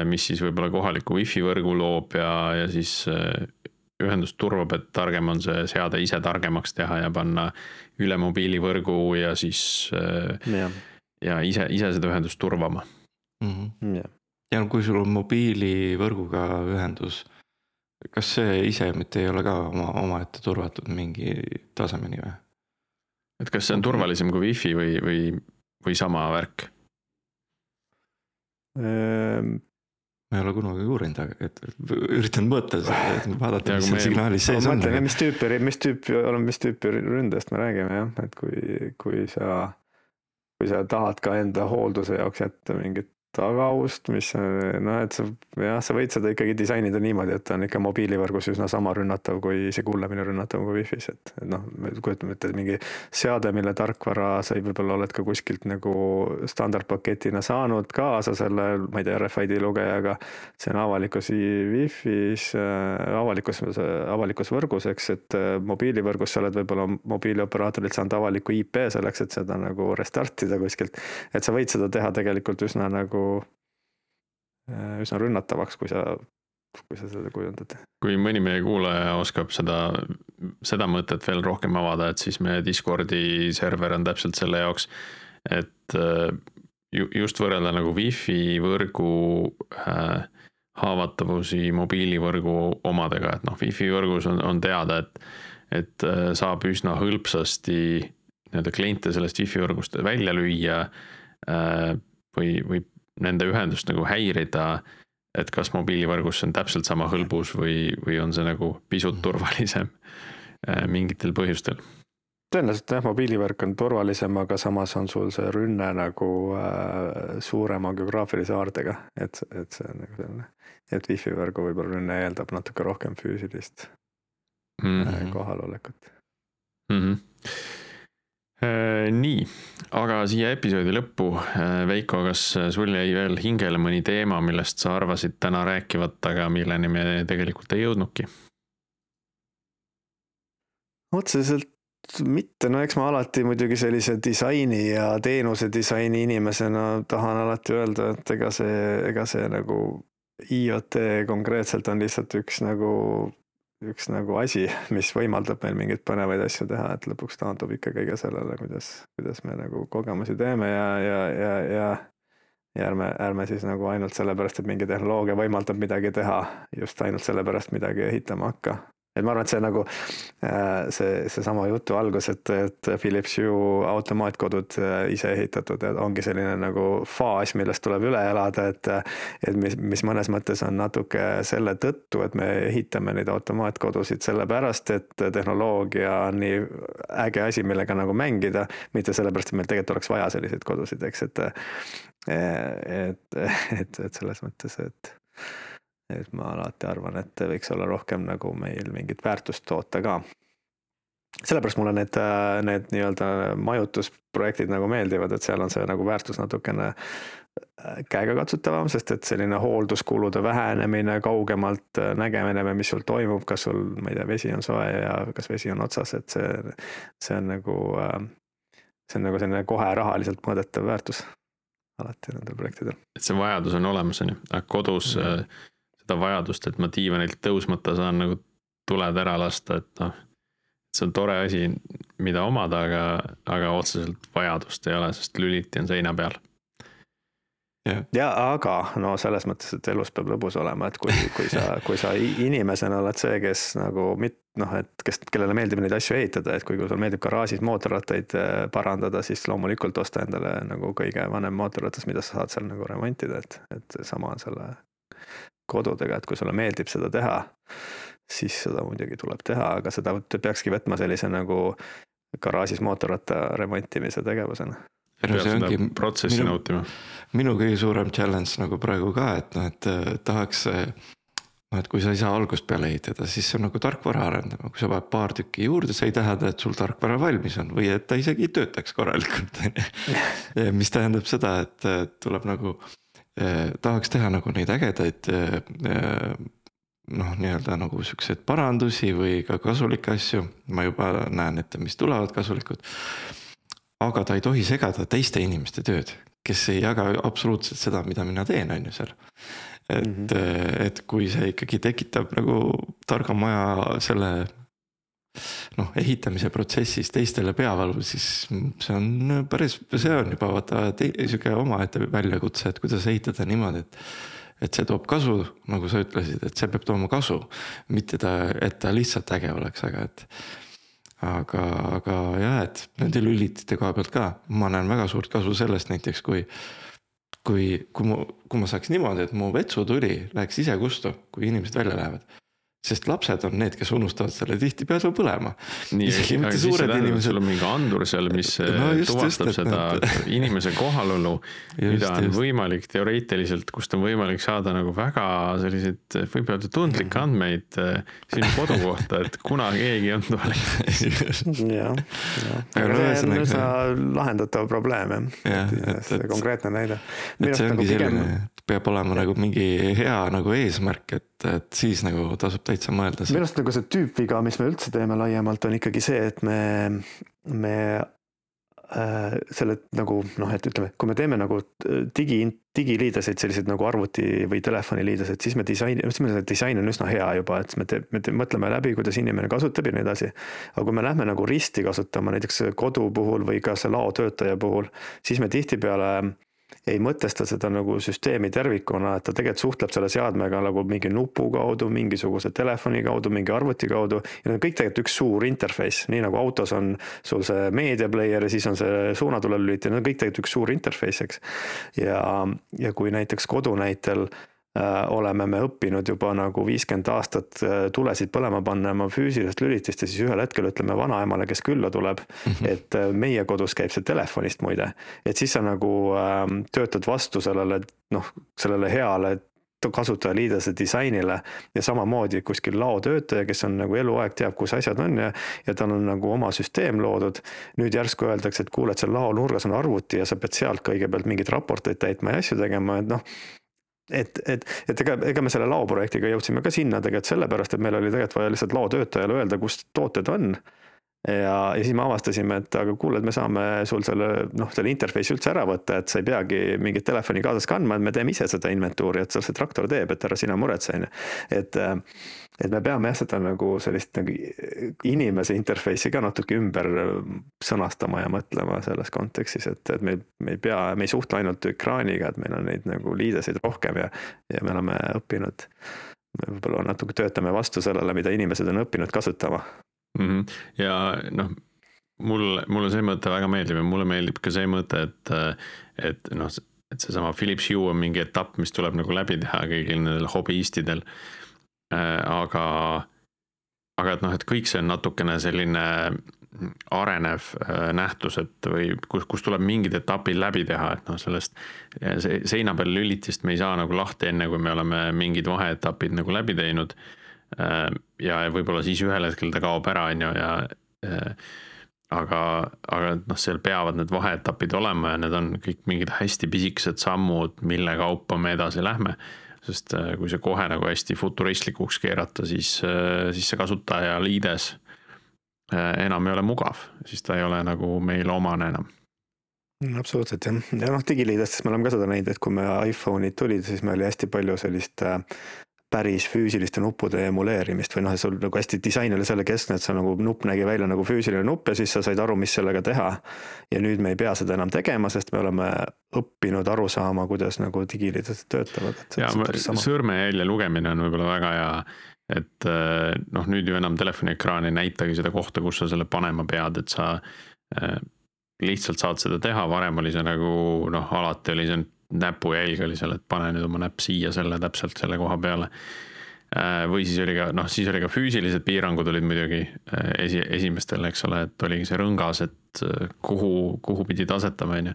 mis siis võib-olla kohaliku wifi võrgu loob ja, ja siis äh, ühendust turvab, et targem on see seade ise targemaks teha ja panna üle mobiilivõrgu ja siis äh, ja, ja ise, ise seda ühendust turvama mm. -hmm. ja. ja kui sul on mobiilivõrguga ühendus, kas see ise mitte ei ole ka oma, omaette turvatud mingi tasemeni või? et kas see on turvalisem kui wifi või, või, või sama värk? Ehm, ma ei ole kunagi uurinud, aga et üritan mõõta seda, et vaadata, mis seal signaalis sees on. mõtlen, mis tüüpi, mis tüüpi, mis tüüpi ründest me räägime jah, et kui, kui sa, kui sa tahad ka enda hoolduse jaoks jätta mingit tagaust, mis noh, et sa jah, sa võid seda ikkagi disainida niimoodi, et ta on ikka mobiilivõrgus üsna sama rünnatav kui isegi hullemini rünnatav kui wifi's, et, et noh, kujutame ette mingi seade, mille tarkvara sa võib-olla oled ka kuskilt nagu standardpaketina saanud kaasa selle, ma ei tea, RFID lugejaga. see on avalikus wifi's äh,, avalikus, avalikus võrgus, eks, et äh, mobiilivõrgus sa oled võib-olla mobiilioperaatorit saanud avaliku IP selleks, et seda nagu restartida kuskilt. et sa võid seda teha tegelikult üsna nagu, üsna rünnatavaks, kui sa, kui sa seda kujundad. kui mõni meie kuulaja oskab seda, seda mõtet veel rohkem avada, et siis meie Discordi server on täpselt selle jaoks, et äh, ju, just võrrelda nagu wifi võrgu äh, haavatavusi mobiilivõrgu omadega, et noh, wifi võrgus on, on teada, et, et äh, saab üsna hõlpsasti nii-öelda kliente sellest wifi võrgust välja lüüa äh, või, või nende ühendust nagu häirida et kas mobiilivõrgus on täpselt sama hõlbus või, või on see nagu pisut turvalisem äh, mingitel põhjustel. tõenäoliselt jah, mobiilivõrk on turvalisem, aga samas on sul see rünne nagu äh, suurema geograafilise haardega, et, et see on nagu selline, et wifi võrgu võib-olla rünne eeldab natuke rohkem füüsilist Mm -hmm. kohalolekut. Mm -hmm. Nii, aga siia episoodi lõppu, Veiko, kas sul jäi veel hingele mõni teema, millest sa arvasid täna rääkivat, aga milleni me tegelikult ei jõudnudki? otseselt mitte, no eks ma alati muidugi sellise disaini ja teenuse disaini inimesena tahan alati öelda, et ega see, ega see nagu IoT konkreetselt on lihtsalt üks nagu, üks nagu asi, mis võimaldab meil mingeid põnevaid asju teha, et lõpuks taandub ikka kõige sellele, kuidas, kuidas me nagu kogemusi teeme ja, ja, ja, ja ja ärme, ärme siis nagu ainult sellepärast, et mingi tehnoloogia võimaldab midagi teha, just ainult sellepärast midagi ehitama hakka et ma arvan, et see nagu see, seesama jutu algus, et, et Philips Hue automaatkodud ise ehitatud, et ongi selline nagu faas, millest tuleb üle elada, et et mis, mis mõnes mõttes on natuke selle tõttu, et me ehitame neid automaatkodusid sellepärast, et tehnoloogia on nii äge asi, millega nagu mängida, mitte sellepärast, et meil tegelikult oleks vaja selliseid kodusid, eks, et et, et, et selles mõttes, et et ma alati arvan, et võiks olla rohkem nagu meil mingit väärtust toota ka. sellepärast mulle need, need nii-öelda majutusprojektid nagu meeldivad, et seal on see nagu väärtus natukene käegakatsutavam, sest et selline hoolduskulude vähenemine, kaugemalt nägemine, mis sul toimub, kas sul, ma ei tea, vesi on soe ja kas vesi on otsas, et see, see on nagu, see on nagu selline kohe rahaliselt mõõdetav väärtus alati nendel projektidel. et see vajadus on olemas, on ju, aga kodus mm -hmm seda vajadust, et ma diivanilt tõusmata saan nagu tuled ära lasta, et noh. see on tore asi, mida omada, aga, aga otseselt vajadust ei ole, sest lüliti on seina peal. ja, ja aga no selles mõttes, et elus peab lõbus olema, et kui, kui sa, kui sa inimesena oled see, kes nagu mit-, noh, et kes, kellele meeldib neid asju ehitada, et kui sul meeldib garaažis mootorrattaid parandada, siis loomulikult osta endale nagu kõige vanem mootorratas, mida sa saad seal nagu remontida, et, et sama on selle kodudega, et kui sulle meeldib seda teha, siis seda muidugi tuleb teha, aga seda peakski võtma sellise nagu garaažis mootorratta remontimise tegevusena. peab seda protsessi minu, nautima. minu kõige suurem challenge nagu praegu ka, et noh, et tahaks, noh, et kui sa ei saa algusest peale ehitada, siis see on nagu tarkvara arendama, kui sa paned paar tükki juurde, see ei tähenda, et sul tarkvara valmis on või et ta isegi ei töötaks korralikult, on ju. mis tähendab seda, et tuleb nagu tahaks teha nagu neid ägedaid eh, noh, nii-öelda nagu siukseid parandusi või ka kasulikke asju, ma juba näen ette, mis tulevad kasulikud. aga ta ei tohi segada teiste inimeste tööd, kes ei jaga absoluutselt seda, mida mina teen, on ju seal. et mm, -hmm. et kui see ikkagi tekitab nagu targa maja selle noh, ehitamise protsessis teistele peavalu, siis see on päris, see on juba vaata sihuke omaette väljakutse, et kuidas ehitada niimoodi, et et see toob kasu, nagu sa ütlesid, et see peab tooma kasu. mitte ta, et ta lihtsalt äge oleks, aga et. aga, aga jah, et nende lülitite koha pealt ka, ma näen väga suurt kasu sellest näiteks, kui. kui, kui mu, kui ma saaks niimoodi, et mu vetsutuli läheks ise kustu, kui inimesed välja lähevad sest lapsed on need, kes unustavad selle tihtipeale põlema. siis see tähendab, et sul on mingi andur seal, mis no just, tuvastab just, seda need... inimese kohalolu, mida on just. võimalik teoreetiliselt, kust on võimalik saada nagu väga selliseid, võib öelda tundlikke mhm. andmeid äh, sinu kodu kohta, et kuna keegi on tualetis. jah, jah, aga see on üsna lahendatav probleem jah, et konkreetne näide. et see ongi nagu selline, peab olema nagu mingi hea nagu eesmärk, et, et siis nagu tasub täitsa täitsa mõelda. minu arust nagu see tüüpviga, mis me üldse teeme laiemalt, on ikkagi see, et me, me äh, selle nagu noh, et ütleme, kui me teeme nagu digi, digiliideseid, selliseid nagu arvuti või telefoniliideseid, siis me disaini, siis meil see disain on üsna hea juba, et me, te, me te, mõtleme läbi, kuidas inimene kasutab ja nii edasi. aga kui me lähme nagu risti kasutama näiteks kodu puhul või ka see laotöötaja puhul, siis me tihtipeale ei mõtesta seda nagu süsteemi tervikuna, et ta tegelikult suhtleb selle seadmega nagu mingi nupu kaudu, mingisuguse telefoni kaudu, mingi arvuti kaudu. ja need on kõik tegelikult üks suur interface, nii nagu autos on sul see meedia player ja siis on see suunatulelülitis, need on kõik tegelikult üks suur interface, eks. ja, ja kui näiteks kodu näitel oleme me õppinud juba nagu viiskümmend aastat äh, tulesid põlema panna oma füüsilisest lülitist ja siis ühel hetkel ütleme vanaemale, kes külla tuleb mm, -hmm. et äh, meie kodus käib see telefonist muide. et siis sa nagu ähm, töötad vastu sellele noh, sellele heale kasutajaliidese disainile ja samamoodi kuskil laotöötaja, kes on nagu eluaeg teab, kus asjad on ja, ja tal on nagu oma süsteem loodud. nüüd järsku öeldakse, et kuule, et seal lao nurgas on arvuti ja sa pead sealt kõigepealt mingeid raporteid täitma ja asju tegema, et noh et, et, et ega, ega me selle laoprojektiga jõudsime ka sinna tegelikult sellepärast, et meil oli tegelikult vaja lihtsalt laotöötajale öelda, kus tooted on ja, ja siis me avastasime, et aga kuule, et me saame sul selle noh, selle interface'i üldse ära võtta, et sa ei peagi mingit telefoni kaasas kandma, et me teeme ise seda inventuuri, et seal see traktor teeb, et ära sina muretse, on ju. et, et me peame jah, seda nagu sellist nagu inimese interface'i ka natuke ümber sõnastama ja mõtlema selles kontekstis, et, et me, me ei pea, me ei suhtle ainult ekraaniga, et meil on neid nagu liideseid rohkem ja, ja me oleme õppinud võib-olla natuke töötame vastu sellele, mida inimesed on õppinud kasutama mm. -hmm. ja noh, mul, mulle see mõte väga meeldib ja mulle meeldib ka see mõte, et, et noh, et seesama Philips Hue on mingi etapp, mis tuleb nagu läbi teha kõigil nendel hobiistidel. Aga, aga et noh, et kõik see on natukene selline arenev äh, nähtus, et või kus, kus tuleb mingid etapid läbi teha, et noh, sellest seina peal lülitist me ei saa nagu lahti, enne kui me oleme mingid vaheetapid nagu läbi teinud Äh, ja võib-olla siis ühel hetkel ta kaob ära, on ju, ja äh, aga, aga noh, seal peavad need vaheetapid olema ja need on kõik mingid hästi pisikesed sammud, mille kaupa me edasi lähme. Sest äh, kui see kohe nagu hästi futuristlikuks keerata, siis, siis see kasutaja liides enam ei ole mugav, siis ta ei ole nagu meile omane enam. Absoluutselt jah, ja noh, digiliidestes me oleme ka seda näinud, et kui me iPhone'id tulid, siis meil oli hästi palju sellist päris füüsiliste nuppude emuleerimist või noh, sul nagu hästi disain oli selle keskne, et see nagu nupp nägi välja nagu füüsiline nupp ja siis sa said aru, mis sellega teha. ja nüüd me ei pea seda enam tegema, sest me oleme õppinud aru saama, kuidas nagu digiliidid töötavad. ja sõrmejälje lugemine on võib-olla väga hea, et eh, noh, nüüd ju enam telefoniekraan ei näitagi seda kohta, kus sa selle panema pead, et sa eh, lihtsalt saad seda teha, varem oli see nagu noh, alati oli see näpujälg oli seal, et pane nüüd oma näpp siia selle täpselt selle koha peale. Äh, või siis oli ka noh, siis oli ka füüsilised piirangud olid muidugi äh, esi, esimestel, eks ole, et oligi see rõngas, et äh, kuhu, kuhu pidid asetama, on ju.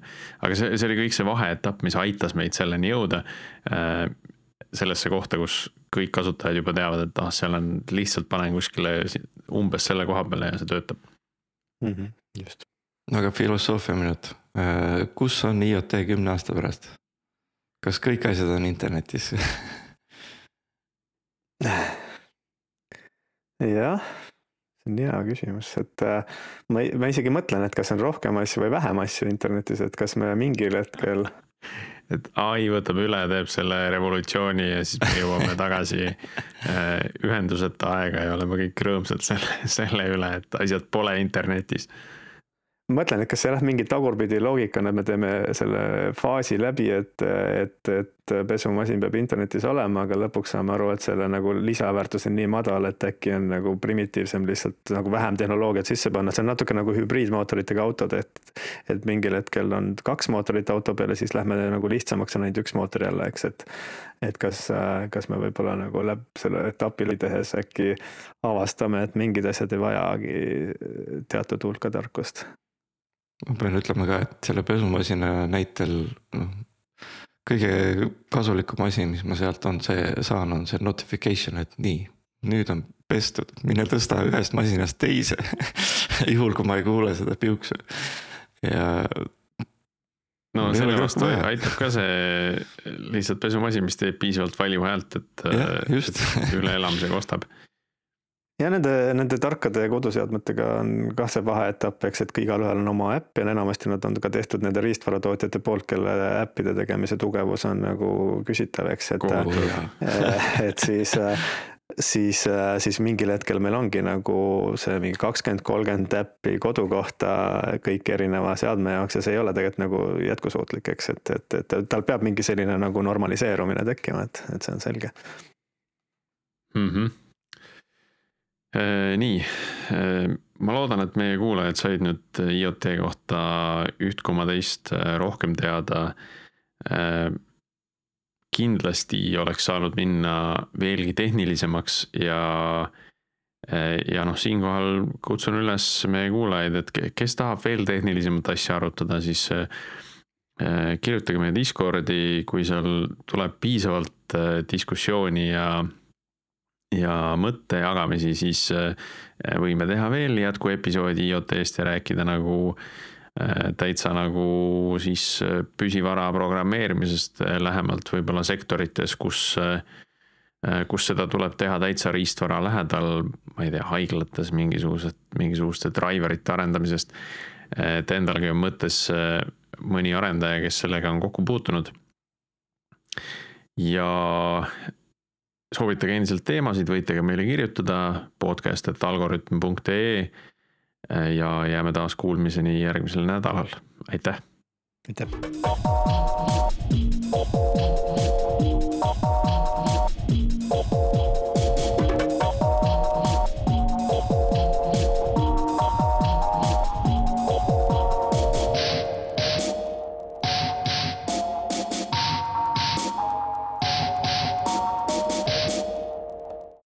aga see, see oli kõik see vaheetapp, mis aitas meid selleni jõuda. sellesse kohta, kus kõik kasutajad juba teavad, et ah, seal on lihtsalt panen kuskile umbes selle koha peale ja see töötab mm. -hmm, just. aga filosoofia minut, kus on IoT kümne aasta pärast? Kas kõik asjad on internetis jah, see on hea küsimus, et äh, ma, ma isegi mõtlen, et kas on rohkem asju või vähem asju internetis, et kas me mingil hetkel. et ai võtab üle, teeb selle revolutsiooni ja siis me jõuame tagasi äh, ühenduseta aega ja oleme kõik rõõmsad selle, selle üle, et asjad pole internetis mõtlen, et kas see jah, mingi tagurpidi loogikana me teeme selle faasi läbi, et, et, et et pesumasin peab internetis olema, aga lõpuks saame aru, et selle nagu lisaväärtus on nii madal, et äkki on nagu primitiivsem lihtsalt nagu vähem tehnoloogiat sisse panna, see on natuke nagu hübriidmootoritega autod, et. et mingil hetkel on kaks mootorit auto peal ja siis lähme nagu lihtsamaks, on ainult üks mootor jälle, eks, et. et kas, kas me võib-olla nagu läbi selle etapi tehes äkki avastame, et mingid asjad ei vajagi teatud hulka tarkust ma pean ütlema ka, et selle pesumasina näitel noh, kõige kasulikum asi, mis ma sealt on see, saan, on see notification, et nii, nüüd on pestud, mine tõsta ühest masinast teise juhul, kui ma ei kuule seda piuksu. Ja. no selle vastu aitab ka see lihtsalt pesumasin, mis teeb piisavalt valju häält, et üle elamisega ostab ja nende, nende tarkade koduseadmetega on kah see vaheetapp, eks, et igalühel on oma äpp ja enamasti nad on ka tehtud nende riistvaratootjate poolt, kelle äppide tegemise tugevus on nagu küsitav, eks, et. et siis siis, siis mingil hetkel meil ongi nagu see mingi kakskümmend, kolmkümmend äppi kodu kohta kõik erineva seadme jaoks ja see ei ole tegelikult nagu jätkusuutlik, eks, et, et, et tal peab mingi selline nagu normaliseerumine tekkima, et, et see on selge mm. -hmm Äh, nii, äh, ma loodan, et meie kuulajad said nüüd IoT kohta üht koma teist äh, rohkem teada. kindlasti oleks saanud minna veelgi tehnilisemaks ja, ja noh, siinkohal kutsun üles meie kuulajaid, et kes tahab veel tehnilisemat asja arutada, siis kirjutage meie Discordi, kui seal tuleb piisavalt diskussiooni ja ja mõttejagamisi, siis äh, võime teha veel jätkuepisoodi IoT-st ja rääkida nagu äh, täitsa nagu siis äh, püsivara programmeerimisest lähemalt võib-olla sektorites, kus, kus seda tuleb teha täitsa riistvara lähedal, ma ei tea, haiglates mingisugused, mingisuguste driverite arendamisest. et endalgi on mõttes mõni arendaja, kes sellega on kokku puutunud. ja soovitage endiselt teemasid, võite ka meile kirjutada podcast.algorütm.ee ja jääme taas kuulmiseni järgmisel nädalal, aitäh. aitäh.